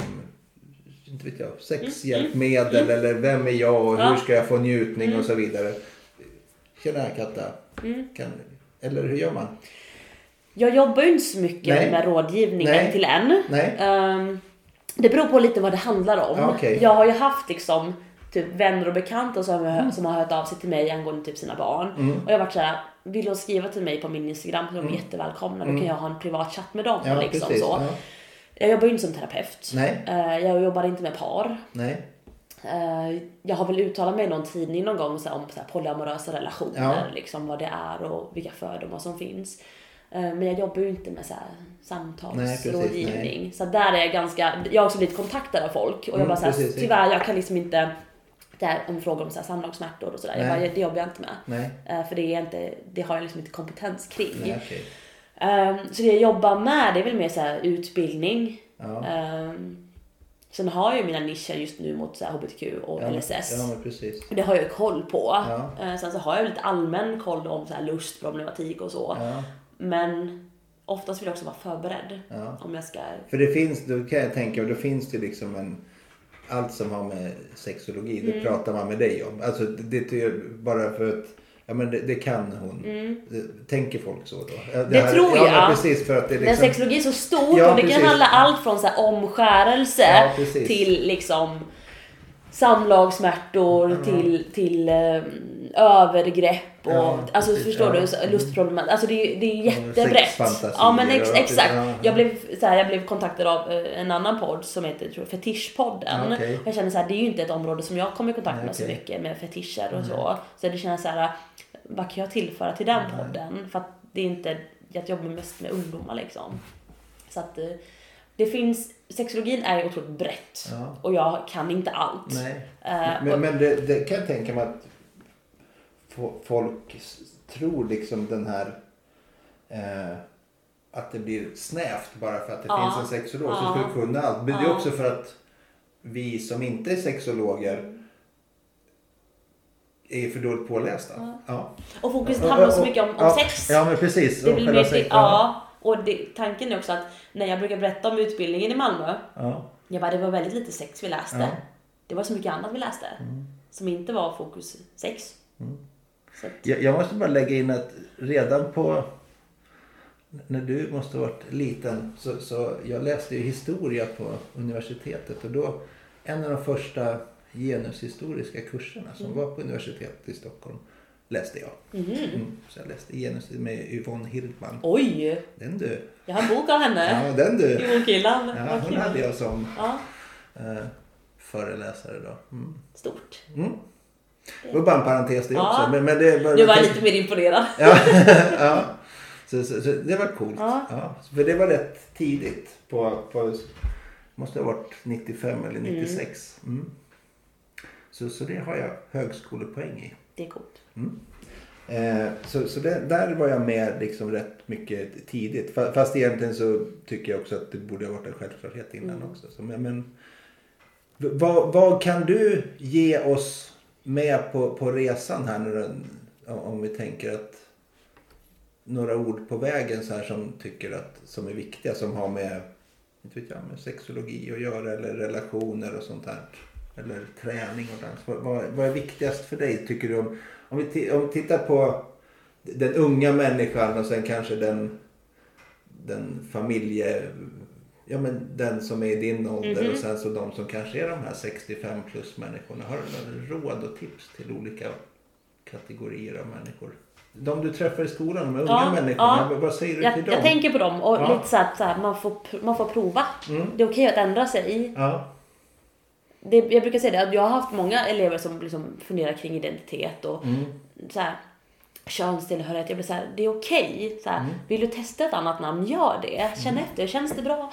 inte vet jag, sexhjälpmedel eller vem är jag och Mm. Ja. Mm. hur ska jag få njutning och så vidare. Tjena Katta. Kan, eller hur gör man? Jag jobbar ju inte så mycket Nej. med rådgivning Nej. till en. Nej. Ehm, det beror på lite vad det handlar om. Ja, okej. Jag har ju haft liksom typ vänner och bekanta som, Mm. som har hört av sig till mig angående typ sina barn. Och jag har varit såhär, vill de skriva till mig på min Instagram så är de jättevälkomna. Då kan jag ha en privat chatt med dem. Mm. Ja, liksom, precis. så. Ja. Jag jobbar ju inte som terapeut. Nej. Eh, jag jobbar inte med par. Nej. Eh, jag har väl uttalat mig i någon tidning någon gång så här, om så här, polyamorösa relationer, Ja. liksom vad det är och vilka fördomar som finns. Eh, men jag jobbar ju inte med så här, samtalsrådgivning. Så där är jag ganska, jag har också blivit kontaktad av folk och jag Mm, bara såhär, precis, ja. tyvärr jag kan liksom inte, det här om frågor om så här samlagssmärtor och sådär, jag bara, det jobbar jag inte med. Nej. För det är inte, det har jag liksom inte kompetens kring. Nej, okej. Ehm, så det jag jobbar med det är väl mer så här utbildning. Ja. Ehm, sen har jag ju mina nischer just nu mot så här HBTQ och Ja, LSS. Ja, men precis. Det har jag ju koll på. Ja. Eh, Sen så har jag lite allmän koll om så här lustproblematik och så. Ja. Men oftast vill jag också vara förberedd. Ja. Om jag ska... För det finns, då kan jag tänka, då finns det liksom en allt som har med sexologi, Mm. det pratar man med dig om. Alltså det, det är bara för att Ja men det, det kan hon. Det, tänker folk så då? Ja, Mm. Det tror ja, jag. Men precis för att det är Men liksom... sexologi är så stort Ja, och det precis. kan handla allt från så här omskärelse Ja, till liksom samlagssmärtor till, till um, övergrepp och Ja, alltså precis. förstår Ja, du, lustproblem. Alltså det, är- det är jättebrett. Ja men ex, exakt. ja, ja. Jag blev, så här, jag blev kontaktad av eh, en annan podd som heter tror Fetischpodden. Okej. Jag känner så här, det är ju inte ett område som jag kommer i kontakt med Nej, så mycket med fetischer och så. Så det känns så här, vad kan jag tillföra till den podden? För att det är inte, jag jobbar mest med ungdomar liksom. Så att eh, det finns, sexologin är ju otroligt brett Ja. och jag kan inte allt. Nej. Eh, Men, och, men det, det kan jag tänka mig att folk tror liksom den här eh, att det blir snävt bara för att det Ja. finns en sexolog som Ja. skulle kunna allt. Men det är Ja. också för att vi som inte är sexologer är för dåligt pålästa. Ja. Ja. och fokuset Ja, handlar så mycket om, om ja, sex. Ja men precis. det om vill själva bli, sex. ja, och det, tanken är också att när jag brukar berätta om utbildningen i Malmö, Ja. jag bara, det var väldigt lite sex vi läste. Ja. Det var så mycket annat vi läste. Som inte var fokus sex. Så att, Jag, jag måste bara lägga in att redan på när du måste ha varit liten så, så jag läste ju historia på universitetet och då en av de första genushistoriska kurserna som var på universitetet i Stockholm läste jag. Mm, så jag läste genus med Yvonne Hirdman. Oj! Den du. Jag har en bok av henne. Ja, den du. Jonkillan. Ja, hon hade jag som Ja, eh, föreläsare då. Mm. stort. Mm. Det var bara en parentes det Ja. också. Men, men det, Nu var jag lite mer imponerad. Ja, ja. Så, så, så det var coolt. Ja. Ja. För det var rätt tidigt. På, på, måste ha varit 95 eller 96. Mm. Så, så det har jag högskolepoäng i. Det är coolt. Eh, så så det, där var jag med liksom rätt mycket tidigt. Fa- Fast egentligen så tycker jag också att det borde ha varit en självklarhet innan också. Så, men, men, vad, vad kan du ge oss med på, på resan här nu då? Om- vi tänker att några ord på vägen så här som tycker att som är viktiga som har med, inte vet jag, med sexologi att göra eller relationer och sånt där. Eller träning och dans. Vad, vad, vad är viktigast för dig tycker du? Om, om, vi, om vi tittar på den unga människan och sen kanske den, den familje... Ja men den som är i din ålder och sen så de som kanske är de här 65 plus människorna. Har du några råd och tips till olika kategorier av människor? De du träffar i skolan, de här unga Ja, människorna. ja. Vad säger du Jag, till dem? jag tänker på dem och Ja. lite så att så här, man, får, man får prova. Mm. Det är okej att ändra sig. Ja. Det, jag brukar säga det, att jag har haft många elever som liksom funderar kring identitet och Mm. så här, könstillhörighet. Jag blir så här, det är okej. Så här, Mm. Vill du testa ett annat namn, gör det. Känn efter, känns det bra?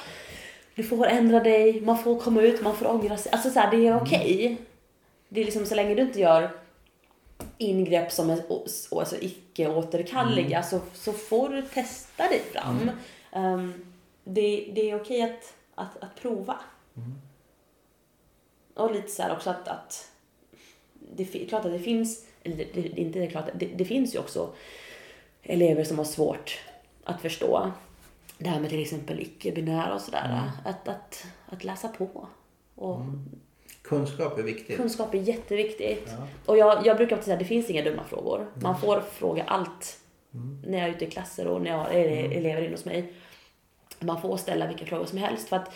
Du får ändra dig, man får komma ut, man får ångra sig. Alltså så här, det är okej. Det är liksom så länge du inte gör ingrepp som är alltså icke återkalleliga så, så får du testa dig fram. Ehm, det, det är okej att, att, att prova. Och lite så här också att, att det är klart att det finns, eller det, det, inte det är klart, det, det finns ju också elever som har svårt att förstå det här med till exempel icke-binära och sådär. Att, att, att läsa på. Och Kunskap är viktigt. kunskap är jätteviktigt. Ja. Och jag, jag brukar alltid säga att det finns inga dumma frågor. Man får fråga allt när jag är ute i klasser och när jag har ele- elever in hos mig. Man får ställa vilka frågor som helst. För att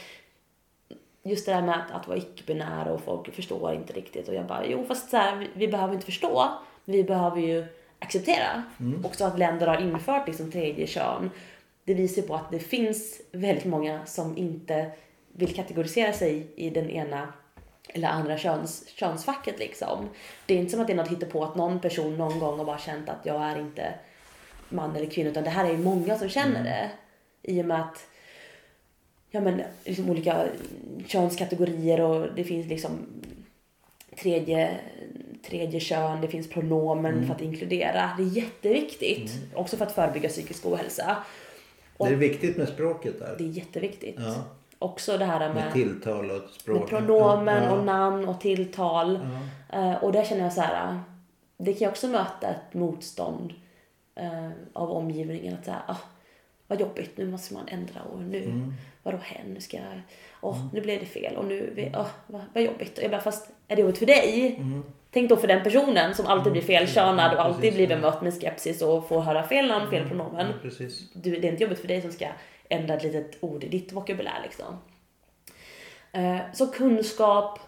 just det där med att, att vara icke-binär och folk förstår inte riktigt. Och jag bara, jo fast så här, vi, vi behöver inte förstå. Vi behöver ju acceptera. Också att länder har infört liksom tredje kön. Det visar på att det finns väldigt många som inte vill kategorisera sig i den ena eller andra köns, könsfacket liksom. Det är inte som att det är något på att någon person någon gång har bara känt att jag är inte man eller kvinna utan det här är ju många som känner det. I och med att ja men liksom olika könskategorier och det finns liksom tredje, tredje kön, det finns pronomen för att inkludera. Det är jätteviktigt. Också för att förebygga psykisk ohälsa. Det är viktigt med språket där. Det är jätteviktigt. Ja. Också det här med, Med tilltal och språk. med pronomen Ja, och namn och tilltal. Ja. Eh, och där känner jag så här, det kan ju också möta ett motstånd eh, av omgivningen. Att säga, ah, vad jobbigt, nu måste man ändra och nu, Mm. vadå hen, nu ska jag, åh, nu blev det fel och nu, åh, vad, vad jobbigt. Och jag bara, fast är det jobbigt för dig? Tänk då för den personen som alltid blir felkönad och alltid Mm. Precis, blir bemött med skepsis och får höra fel namn, fel pronomen. Ja, precis. Du, det är inte jobbigt för dig som ska ändra ett litet ord i ditt vokabulär liksom. Eh, så kunskap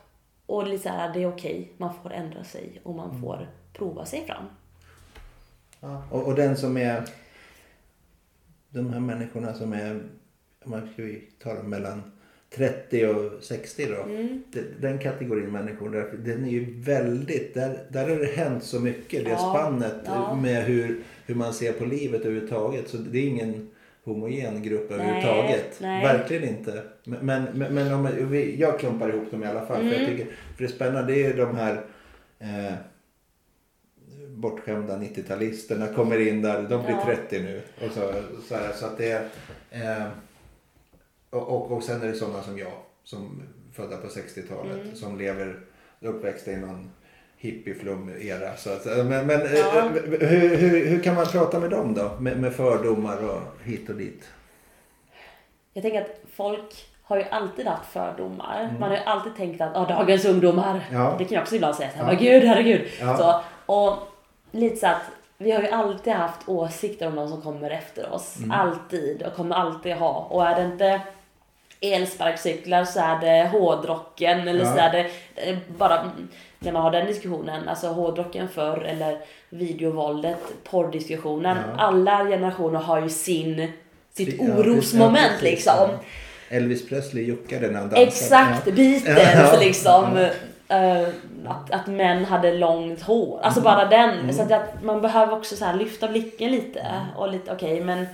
och lite så här, det är okej, man får ändra sig och man får prova sig fram. Ja. Och, och den som är... De här människorna som är... Man ska ju ta dem mellan 30 och 60 då. Mm. Den, kategorin människor, där, den är ju väldigt... Där, där har det hänt så mycket. Det Ja, spannet ja. med hur, hur man ser på livet överhuvudtaget. Så det är ingen homogen grupp Nej, överhuvudtaget. nej. Verkligen inte. Men, men, men, om vi, jag klumpar ihop dem i alla fall. För, Mm. jag tycker, för det spännande det är ju de här eh, bortskämda 90-talisterna kommer in där. De blir Ja. 30 nu. Och så, så, här, så att det är... Eh, och, och, och sen är det sådana som jag. Som födda på 60-talet. Mm. Som lever uppväxta i någon hippieflum-era. Så att, men men Ja. eh, hur, hur, hur kan man prata med dem då? Med, med fördomar och hit och dit. Jag tänker att folk har ju alltid haft fördomar. Mm. Man har ju alltid tänkt att ah, dagens ungdomar, Ja. det kan jag också ibland säga, Ja. "Vad gud, herregud. Ja. Så, och lite så att vi har ju alltid haft åsikter om de som kommer efter oss. Alltid och kommer alltid ha. Och är det inte elsparkcyklar så är det hårdrocken eller Ja. så är det bara när man har den diskussionen, alltså hårdrocken förr eller videovåldet, porrdiskussionen. Ja. Alla generationer har ju sin, sitt Ja, orosmoment precis. liksom. Elvis Presley juckade när han dansade. Exakt, Ja. Beatles liksom. eh, att, att män hade långt hår. Alltså bara den. Så att, att man behöver också så lyfta blicken lite. Och lite okej men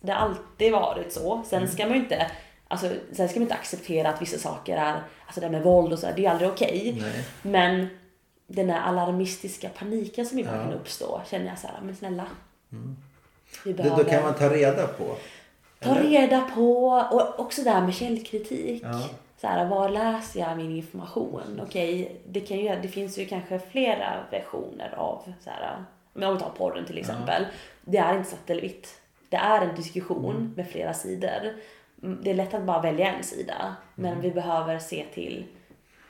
det har alltid varit så. Sen ska man ju inte Alltså, sen ska man inte acceptera att vissa saker är, alltså det här med våld och så, det är aldrig okej. Nej. Men den där alarmistiska paniken som ibland Ja. kan uppstå känner jag så här, men snälla. Vi Det, då kan man ta reda på. Ta reda på och också det här med källkritik. Ja. Så här, var läser jag min information? Okej, det, kan ju, det finns ju kanske flera versioner av så här, om vi tar porren till exempel. Det är inte svart eller vitt. Det är en diskussion med flera sidor. Mm, Det är lätt att bara välja en sida. Men vi behöver se till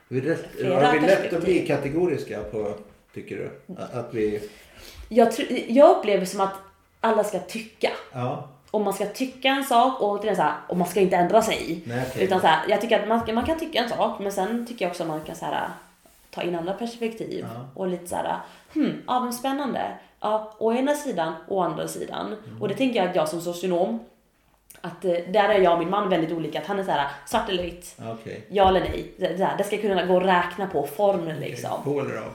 Vi rätt, Flera har vi lätt att bli kategoriska på, tycker du? Att vi... jag, jag upplever som att alla ska tycka. Ja. Och man ska tycka en sak och, är så här, och man ska inte ändra sig. Nej, okej. Utan så här, jag tycker att man, man kan tycka en sak men sen tycker jag också att man kan så här, ta in andra perspektiv. Ja. Och lite så här, hmm, ja men spännande. Ja, å ena sidan och å andra sidan. Mm. Och det tänker jag att jag som socionom, att eh, där är jag och min man väldigt olika. Att han är så här, svart eller vitt, Ja, Okej. ja eller nej. Det, det, ska kunna gå att räkna på formen liksom. På eller av?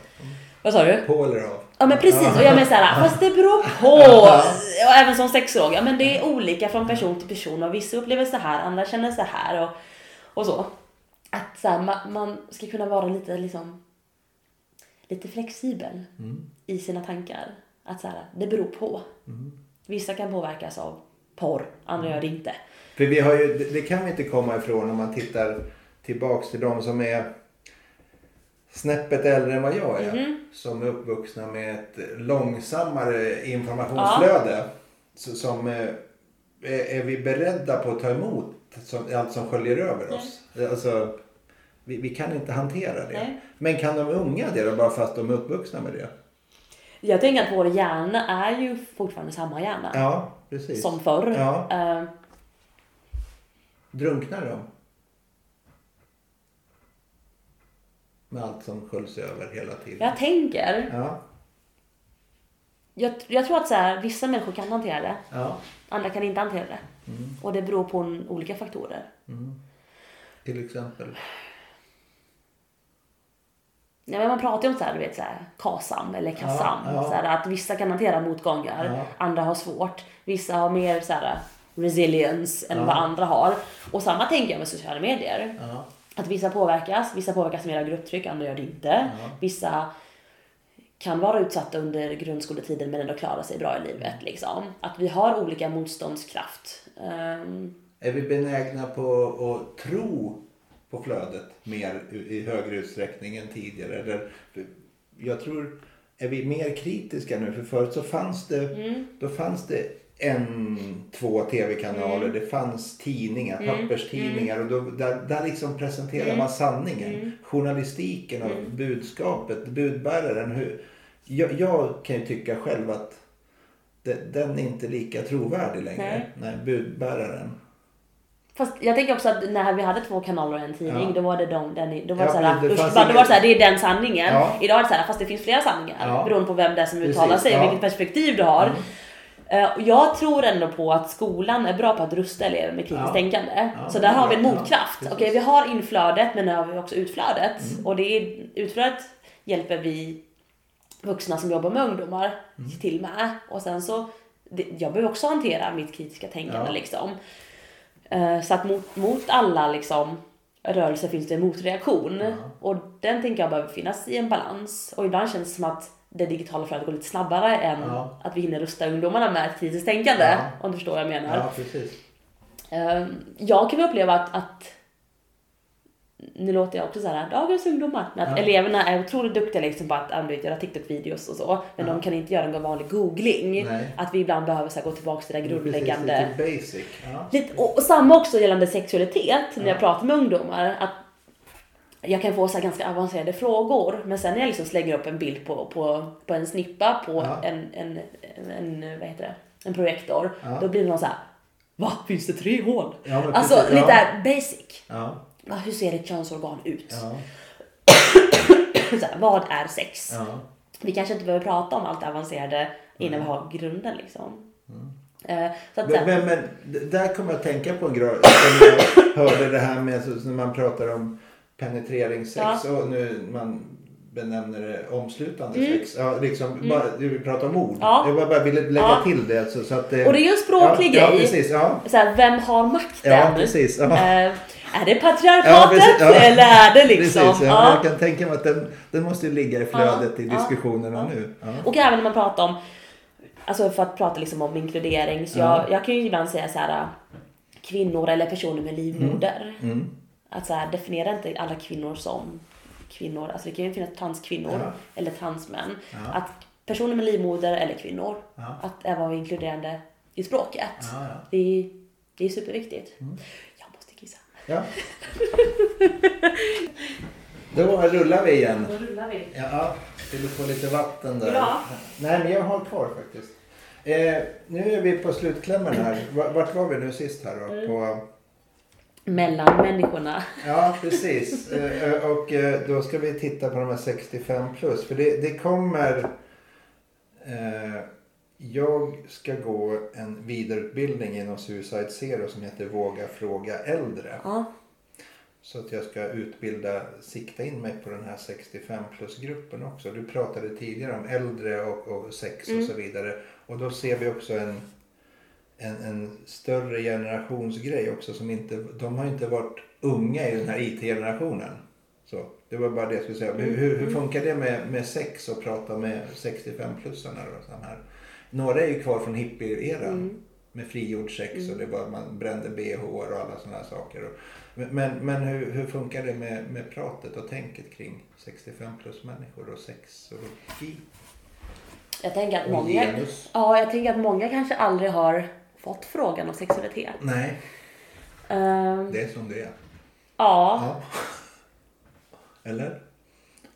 Vad sa du? På eller av? Ja men precis, och jag menar såhär, fast det beror på. Och även som sexolog, ja men det är olika från person till person och vissa upplever så här, andra känner så här och, och så. Att så här, man, man ska kunna vara lite liksom lite flexibel i sina tankar. Att så här, det beror på. Vissa kan påverkas av porr, andra gör det inte. För vi har ju, det, det kan vi inte komma ifrån om man tittar tillbaks till de som är snäppet äldre än vad jag är. Mhm. Som är uppvuxna med ett långsammare informationsflöde. Så, som eh, är, är vi beredda på att ta emot som, allt som sköljer över oss? Alltså, vi, vi kan inte hantera det. Nej. Men kan de unga det då bara fast de är uppvuxna med det? Jag tänker att vår hjärna är ju fortfarande samma hjärna Ja, precis. som förr. Ja. Eh, Drunknar de? Med allt som sköljs över hela tiden. jag tänker Ja, Jag, jag tror att så här, vissa människor kan hantera det, ja. andra kan inte hantera det. Och det beror på olika faktorer. Till exempel. Ja, men man pratar ju om så här, du vet, så här, KASAM eller KASAM. Ja, ja. Så här, att vissa kan hantera motgångar, Ja. andra har svårt. Vissa har mer så här, resilience än vad andra har. Och samma tänker jag med sociala medier. Att vissa påverkas, vissa påverkas mer av grupptryck, andra gör det inte. Vissa kan vara utsatta under grundskoletiden men ändå klara sig bra i livet. Liksom. Att vi har olika motståndskraft. Ehm, Är vi benägna på att tro på flödet mer i högre utsträckning än tidigare? Eller, jag tror, är vi mer kritiska nu? För förut så fanns det, Mm. då fanns det en, två tv-kanaler, Mm. det fanns tidningar, papperstidningar och då, där, där liksom presenterar Mm. man sanningen. Journalistiken och budskapet, budbäraren. Hur, jag, jag kan ju tycka själv att det, den är inte lika trovärdig längre. Nej. Nej, budbäraren. Fast jag tänker också att när vi hade två kanaler och en tidning, Ja. då var det de, den, då var Ja, det såhär, det usch, fanns bara, då var det såhär, det är den sanningen. Ja. Idag är det såhär, fast det finns flera sanningar Ja. beroende på vem det är som Precis, uttalar sig och ja. vilket perspektiv du har. Eh, och jag tror ändå på att skolan är bra på att rusta elever med kritiskt Ja. tänkande. Ja, så där har vi en ja, motkraft. precis. Okej, vi har inflödet men nu har vi också utflödet. Mm. Och det är, utflödet hjälper vi vuxna som jobbar med ungdomar Mm. till med. Och sen så, det, jag behöver också hantera mitt kritiska tänkande Ja. liksom. Eh, Så att mot, mot alla liksom, rörelser finns det en motreaktion. Och den tänker jag behöver finnas i en balans. Och ibland känns det som att det digitala flödet går lite snabbare än Ja. att vi hinner rusta ungdomarna med ett kritiskt tänkande. Om du förstår vad jag menar. Ja, precis. Eh, Jag kan uppleva att, att nu låter jag också så här, dagens ungdomar, men att Ja. eleverna är otroligt duktiga liksom på att vet, göra TikTok-videos och så, men Ja. de kan inte göra en vanlig googling. Nej. Att vi ibland behöver så här, gå tillbaka till det grundläggande. Precis, lite basic. Ja. Lite, och, och samma också gällande sexualitet när Ja. jag pratar med ungdomar. Att jag kan få så här ganska avancerade frågor men sen när jag liksom slänger upp en bild på, på, på en snippa på Ja. en, en, en, vad heter det? en projektor, Ja. då blir det någon så här Va? Finns det tre hål? Ja, alltså precis, lite ja. basic. Ja. Hur ser ett könsorgan ut? Ja. här, vad är sex? Ja. Vi kanske inte behöver prata om allt det avancerade innan vi har grunden liksom. Eh, så att, Men, men, men där kommer jag att tänka på en grej. Jag hörde det här med så, när man pratar om penetreringssex Ja. och nu man benämner det omslutande sex. Ja, liksom, bara, vi pratar om ord. Mm. Ja. Jag bara, bara ville lägga Ja. till det. Så, så att, och det är ju en språklig ja, Ja, grej. precis. Ja, så här, vem har makten? ja precis. Ja. Eh, är det Ja, patriarkatet precis, ja. eller är det liksom... Precis, ja. ja. Jag kan tänka mig att den, den måste ligga i flödet Ja, i ja, diskussionerna ja. nu. Ja. Och även när man pratar om, alltså för att prata liksom om inkludering, så Ja. jag, jag kan ju ibland säga så här kvinnor eller personer med livmoder. Mm. Att så här, definiera inte alla kvinnor som kvinnor. Alltså det kan ju finnas transkvinnor Ja. eller transmän. Ja. Att personer med livmoder eller kvinnor, Ja. att även vara inkluderande i språket. Ja, ja. Det, är, det är superviktigt. Kissa. Ja. Då rullar vi igen. Då rullar vi. Ja, vill du få lite vatten där? Ha? Nej, men jag har kvar faktiskt. Eh, nu är vi på slutklämmen här. Va- Vart var vi nu sist här då? Mm. På, Mellan människorna. ja, precis. Eh, och eh, då ska vi titta på de här 65 plus. För det, det kommer... Eh, jag ska gå en vidareutbildning inom Suicide Zero som heter Våga fråga äldre. Ja. Så att jag ska utbilda, sikta in mig på den här 65 plus-gruppen också. Du pratade tidigare om äldre och, och sex och så vidare. Och då ser vi också en, en, en större generationsgrej också. Som inte, de har inte varit unga i den här IT-generationen. Så det var bara det jag skulle säga. Hur, hur, hur funkar det med, med sex och prata med 65-plussarna? då, de här? Några är ju kvar från hippie-eran. Med frigjord sex och det var, man brände bh och alla sådana saker. Och, men men, hur, hur funkar det med, med pratet och tänket kring 65 plus människor och sexologi? Jag tänker att Och många, genus. ja, jag tänker att många kanske aldrig har fått frågan om sexualitet. Nej, Ehm, det är som det är. ja. Ja. Eller?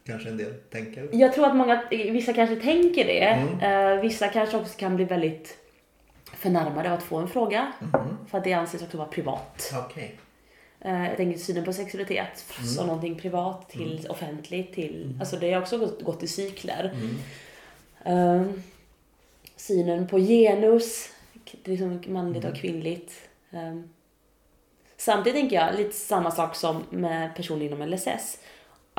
Kanske en del tänker. Jag tror att många, vissa kanske tänker det. Mm. Eh, vissa kanske också kan bli väldigt förnärmade av att få en fråga. Mhm. För att det anses också vara privat. Okej. Eh, jag tänker synen på sexualitet Mm. som någonting privat till offentligt till, alltså det har också gått, gått i cykler. Mm. Eh, synen på genus, liksom manligt Mm. och kvinnligt. Eh, samtidigt tänker jag lite samma sak som med personer inom LSS.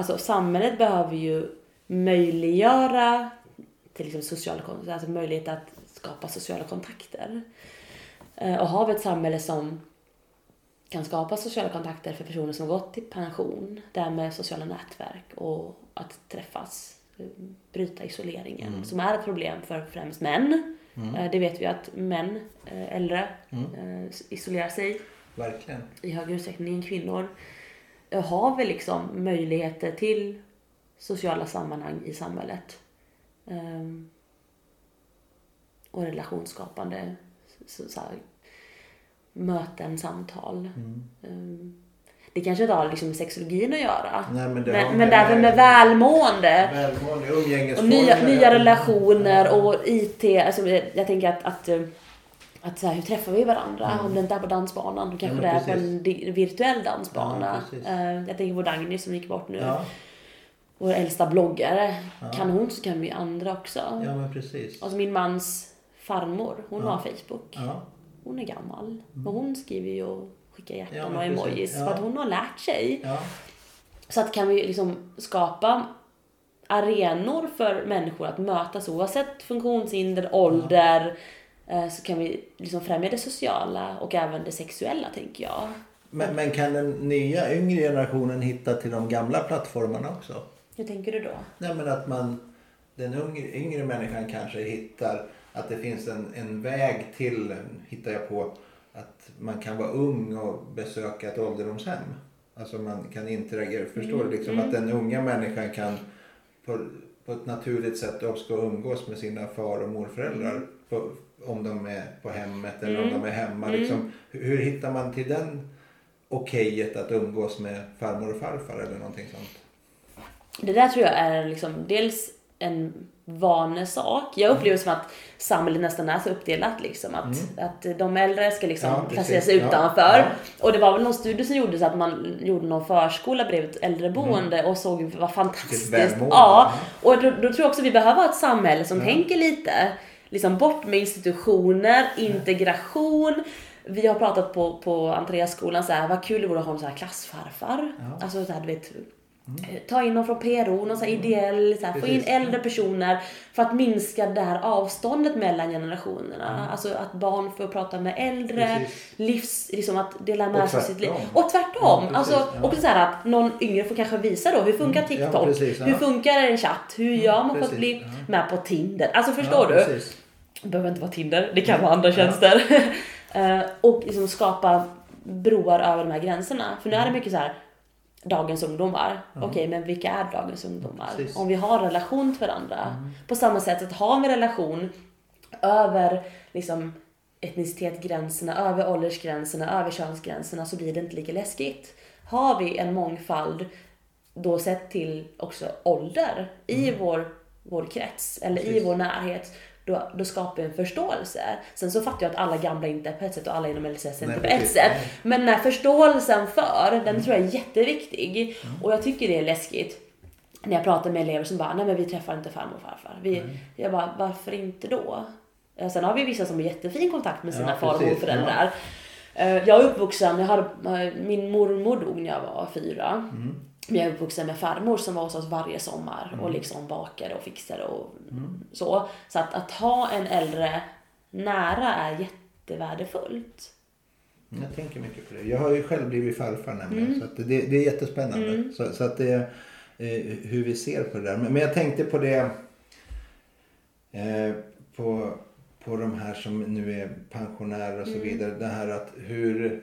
Alltså samhället behöver ju möjliggöra till liksom sociala alltså möjlighet att skapa sociala kontakter. Eh, Och har vi ett samhälle som kan skapa sociala kontakter för personer som gått i pension, därmed sociala nätverk och att träffas, bryta isoleringen, som är ett problem för främst män. Eh, Det vet vi att män, eh, äldre, eh, isolerar sig Verkligen. i högre utsträckning än kvinnor. Har vi liksom möjligheter till sociala sammanhang i samhället. Ehm, och relationsskapande så, så här, möten, samtal. Ehm, det kanske inte har liksom med sexologin att göra. Nej, men det men, därför med välmående. Välmående, Och nya, nya relationer och IT. Alltså, jag jag tänker att, att, eh, att så här, hur träffar vi varandra? Om det inte är på dansbanan, då kanske men det är på en virtuell dansbana. Ja. Eh, jag tänker på Dagny som gick bort nu. Ja, Vår äldsta bloggare. Kan hon så kan vi andra också. ja, men precis. Alltså min mans farmor, hon har Facebook. Ja, Hon är gammal. Men hon skriver ju och skickar hjärtan Ja, och emojis. Ja. För att hon har lärt sig. ja. Så att kan vi liksom skapa arenor för människor att mötas oavsett funktionshinder, ålder. Eh, Så kan vi liksom främja det sociala och även det sexuella tänker jag. Men, men kan den nya yngre generationen hitta till de gamla plattformarna också? Hur tänker du då? Nej men att man, den yngre, yngre människan kanske hittar att det finns en, en väg till, hittar jag på, att man kan vara ung och besöka ett ålderdomshem. Alltså man kan interagera, förstår du? Liksom att den unga människan kan på, på ett naturligt sätt också umgås med sina far och morföräldrar. På, om de är på hemmet eller om de är hemma. Liksom, hur, hur hittar man till den okejet att umgås med farmor och farfar eller någonting sånt? Det där tror jag är liksom dels en vanesak. Jag upplever som att samhället nästan är så uppdelat liksom att, mm. att de äldre ska liksom ja, placeras utanför. Ja, ja. Och det var väl någon studie som gjordes att man gjorde någon förskola bredvid ett äldreboende mm. och såg vad fantastiskt. Ja, och då, då, tror jag också vi behöver ett samhälle som tänker lite liksom bort med institutioner, integration. Vi har pratat på, på Andreasskolan så här, vad kul det vore att ha en sån här klassfarfar. Alltså så här, du vet, Mm. Ta in någon från PRO, någon sån här ideell, så här, få in äldre personer för att minska det här avståndet mellan generationerna. Mm. Alltså att barn får prata med äldre, precis. livs, liksom att dela med sig sitt liv. Och tvärtom. Ja, alltså, ja. också så här att någon yngre får kanske visa då, hur funkar mm. TikTok? Ja, precis, hur funkar en chatt? Hur mm, gör man för att bli med på Tinder? Alltså förstår du? Precis. Det behöver inte vara Tinder, det kan vara andra tjänster. uh, och liksom skapa broar över de här gränserna. För nu är det mm. mycket så här dagens ungdomar. Mm. Okej, men vilka är dagens ungdomar? Ja, Om vi har relation till varandra. Mm. På samma sätt att har vi relation över liksom etnicitetsgränserna, över åldersgränserna, över könsgränserna så blir det inte lika läskigt. Har vi en mångfald då sett till också ålder i mm. vår, vår krets eller Precis. i vår närhet då, då skapar vi en förståelse. Sen så fattar jag att alla gamla inte är på ett sätt och alla inom LSS är inte på ett sätt. Men den här förståelsen för, den mm. tror jag är jätteviktig. Mm. Och jag tycker det är läskigt när jag pratar med elever som bara, nej men vi träffar inte farmor och farfar. Vi, mm. Jag bara, varför inte då? Sen har vi vissa som har jättefin kontakt med sina ja, far och morföräldrar. Ja. Eh, jag är uppvuxen, jag hade, eh, min mormor dog när jag var fyra. Mm. Jag är uppvuxen med farmor som var hos oss varje sommar mm. och liksom bakade och fixade och mm. så. Så att, att ha en äldre nära är jättevärdefullt. Jag tänker mycket på det. Jag har ju själv blivit farfar nämligen. Mm. Så att det, det är jättespännande. Mm. Så, så, att det är eh, hur vi ser på det där. Men, men jag tänkte på det eh, på, på de här som nu är pensionärer och så mm. vidare. Det här att hur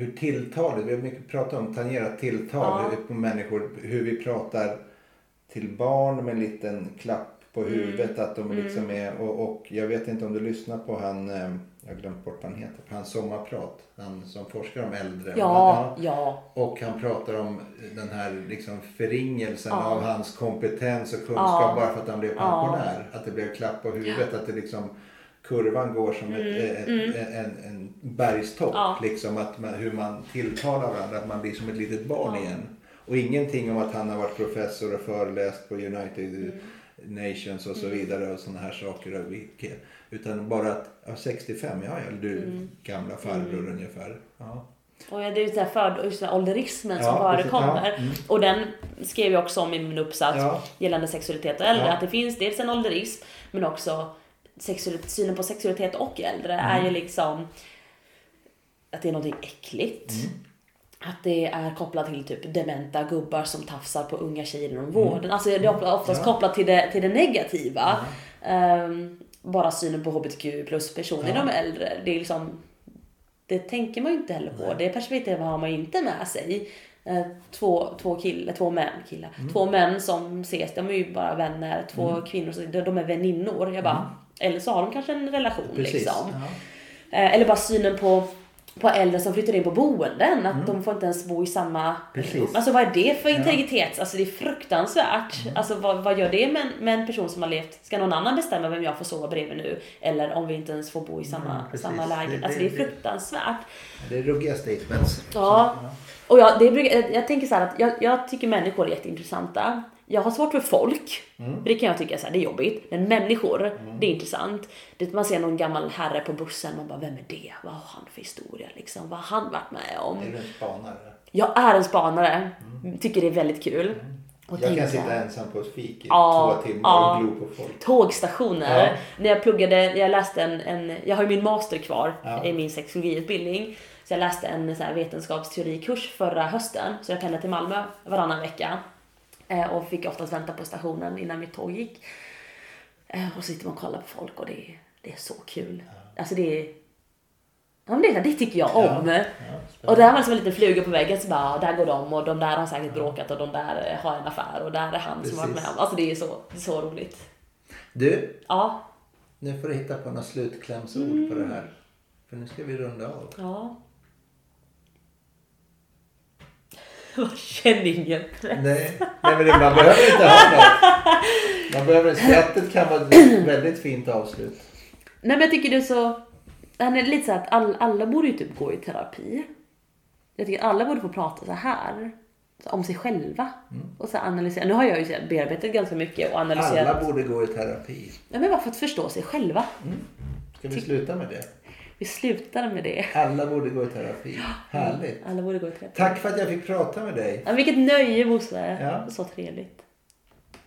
hur tilltalet, vi har mycket pratat om tangerat tilltal ja. på människor, hur vi pratar till barn med en liten klapp på mm. huvudet att de mm. liksom är och, och, jag vet inte om du lyssnar på han, eh, jag har glömt bort vad han heter, hans sommarprat, han som forskar om äldre. Ja, ja. Och han pratar om den här liksom förringelsen ja. av hans kompetens och kunskap ja. bara för att han blev pensionär. Att det blev klapp på huvudet, att det liksom kurvan går som mm, ett, mm. En, en bergstopp. Ja. Liksom att man, hur man tilltalar varandra, att man blir som ett litet barn ja. igen. Och ingenting om att han har varit professor och föreläst på United mm. Nations och så mm. vidare och sådana här saker. Utan bara att, ja, 65, ja, ja du mm. gamla farbror mm. ungefär. Ja. Och det är ju så för, ålderismen ja, som förekommer. Ja, mm. Och den skrev jag också om i min uppsats ja. gällande sexualitet och äldre. Att det finns dels en ålderism men också synen på sexualitet och äldre mm. är ju liksom att det är någonting äckligt. Mm. Att det är kopplat till typ dementa gubbar som tafsar på unga tjejer inom mm. vården. Alltså det är oftast ja. kopplat till det, till det negativa. Um, bara synen på hbtq plus personer ja. de äldre. Det är liksom det tänker man ju inte heller på. Nej. Det perspektivet har man ju inte med sig. Eh, två, två killar, två män, killar. Mm. Två män som ses, de är ju bara vänner. Två mm. kvinnor, de är väninnor. Jag bara, mm. Eller så har de kanske en relation Precis, liksom. Ja. Eh, eller bara synen på på äldre som flyttar in på boenden, att mm. de får inte ens bo i samma Precis. Alltså vad är det för integritet? Ja. Alltså det är fruktansvärt. Mm. Alltså vad, vad gör det med, med en person som har levt? Ska någon annan bestämma vem jag får sova bredvid nu? Eller om vi inte ens får bo i samma, mm, samma läge. Det, alltså det är fruktansvärt. Det är ruggiga statements. Ja. Och jag, det, jag, jag tänker så att jag, jag tycker människor är jätteintressanta jag har svårt för folk, mm. det kan jag tycka så här, det är jobbigt. Men människor, mm. det är intressant. Det, man ser någon gammal herre på bussen, man bara, vem är det? Vad har han för historia liksom? Vad har han varit med om? Är du en spanare? Jag är en spanare. Mm. Tycker det är väldigt kul. Mm. Jag kan sitta ensam på ett fik i ja, två timmar ja, och glo på folk. Tågstationer. Ja. När jag pluggade, jag läste en, en jag har ju min master kvar i min sexologiutbildning. Så jag läste en så här vetenskapsteorikurs förra hösten. Så jag pendlade till Malmö varannan vecka. Eh, och fick oftast vänta på stationen innan mitt tåg gick. Eh, och så sitter man och kollar på folk och det är, det är så kul. Alltså det är Ja, men det, det tycker jag om. Ja, ja, och där var liksom en liten fluga på väggen så bara, där går de och de där har säkert bråkat och de där har en affär och där är han Precis. som varit med. Alltså det är så, så roligt. Du, ja. nu får du hitta på några slutklämsord mm. på det här. För nu ska vi runda av. Ja. Jag känner ingen press. Nej, nej men det, man behöver inte ha något. Man behöver, skrattet kan vara ett väldigt fint avslut. Nej men jag tycker det är så... Han är lite så att all, alla borde ju typ gå i terapi. Jag tycker alla borde få prata så här. Om sig själva. Och så analysera. Nu har jag ju bearbetat ganska mycket och analyserat. Alla borde gå i terapi. Ja, men bara för att förstå sig själva. Ska vi sluta med det? Vi slutar med det. Alla borde gå i terapi. Härligt. Alla borde gå i terapi. Tack för att jag fick prata med dig. Ja, vilket nöje Bosse. Ja. Så trevligt.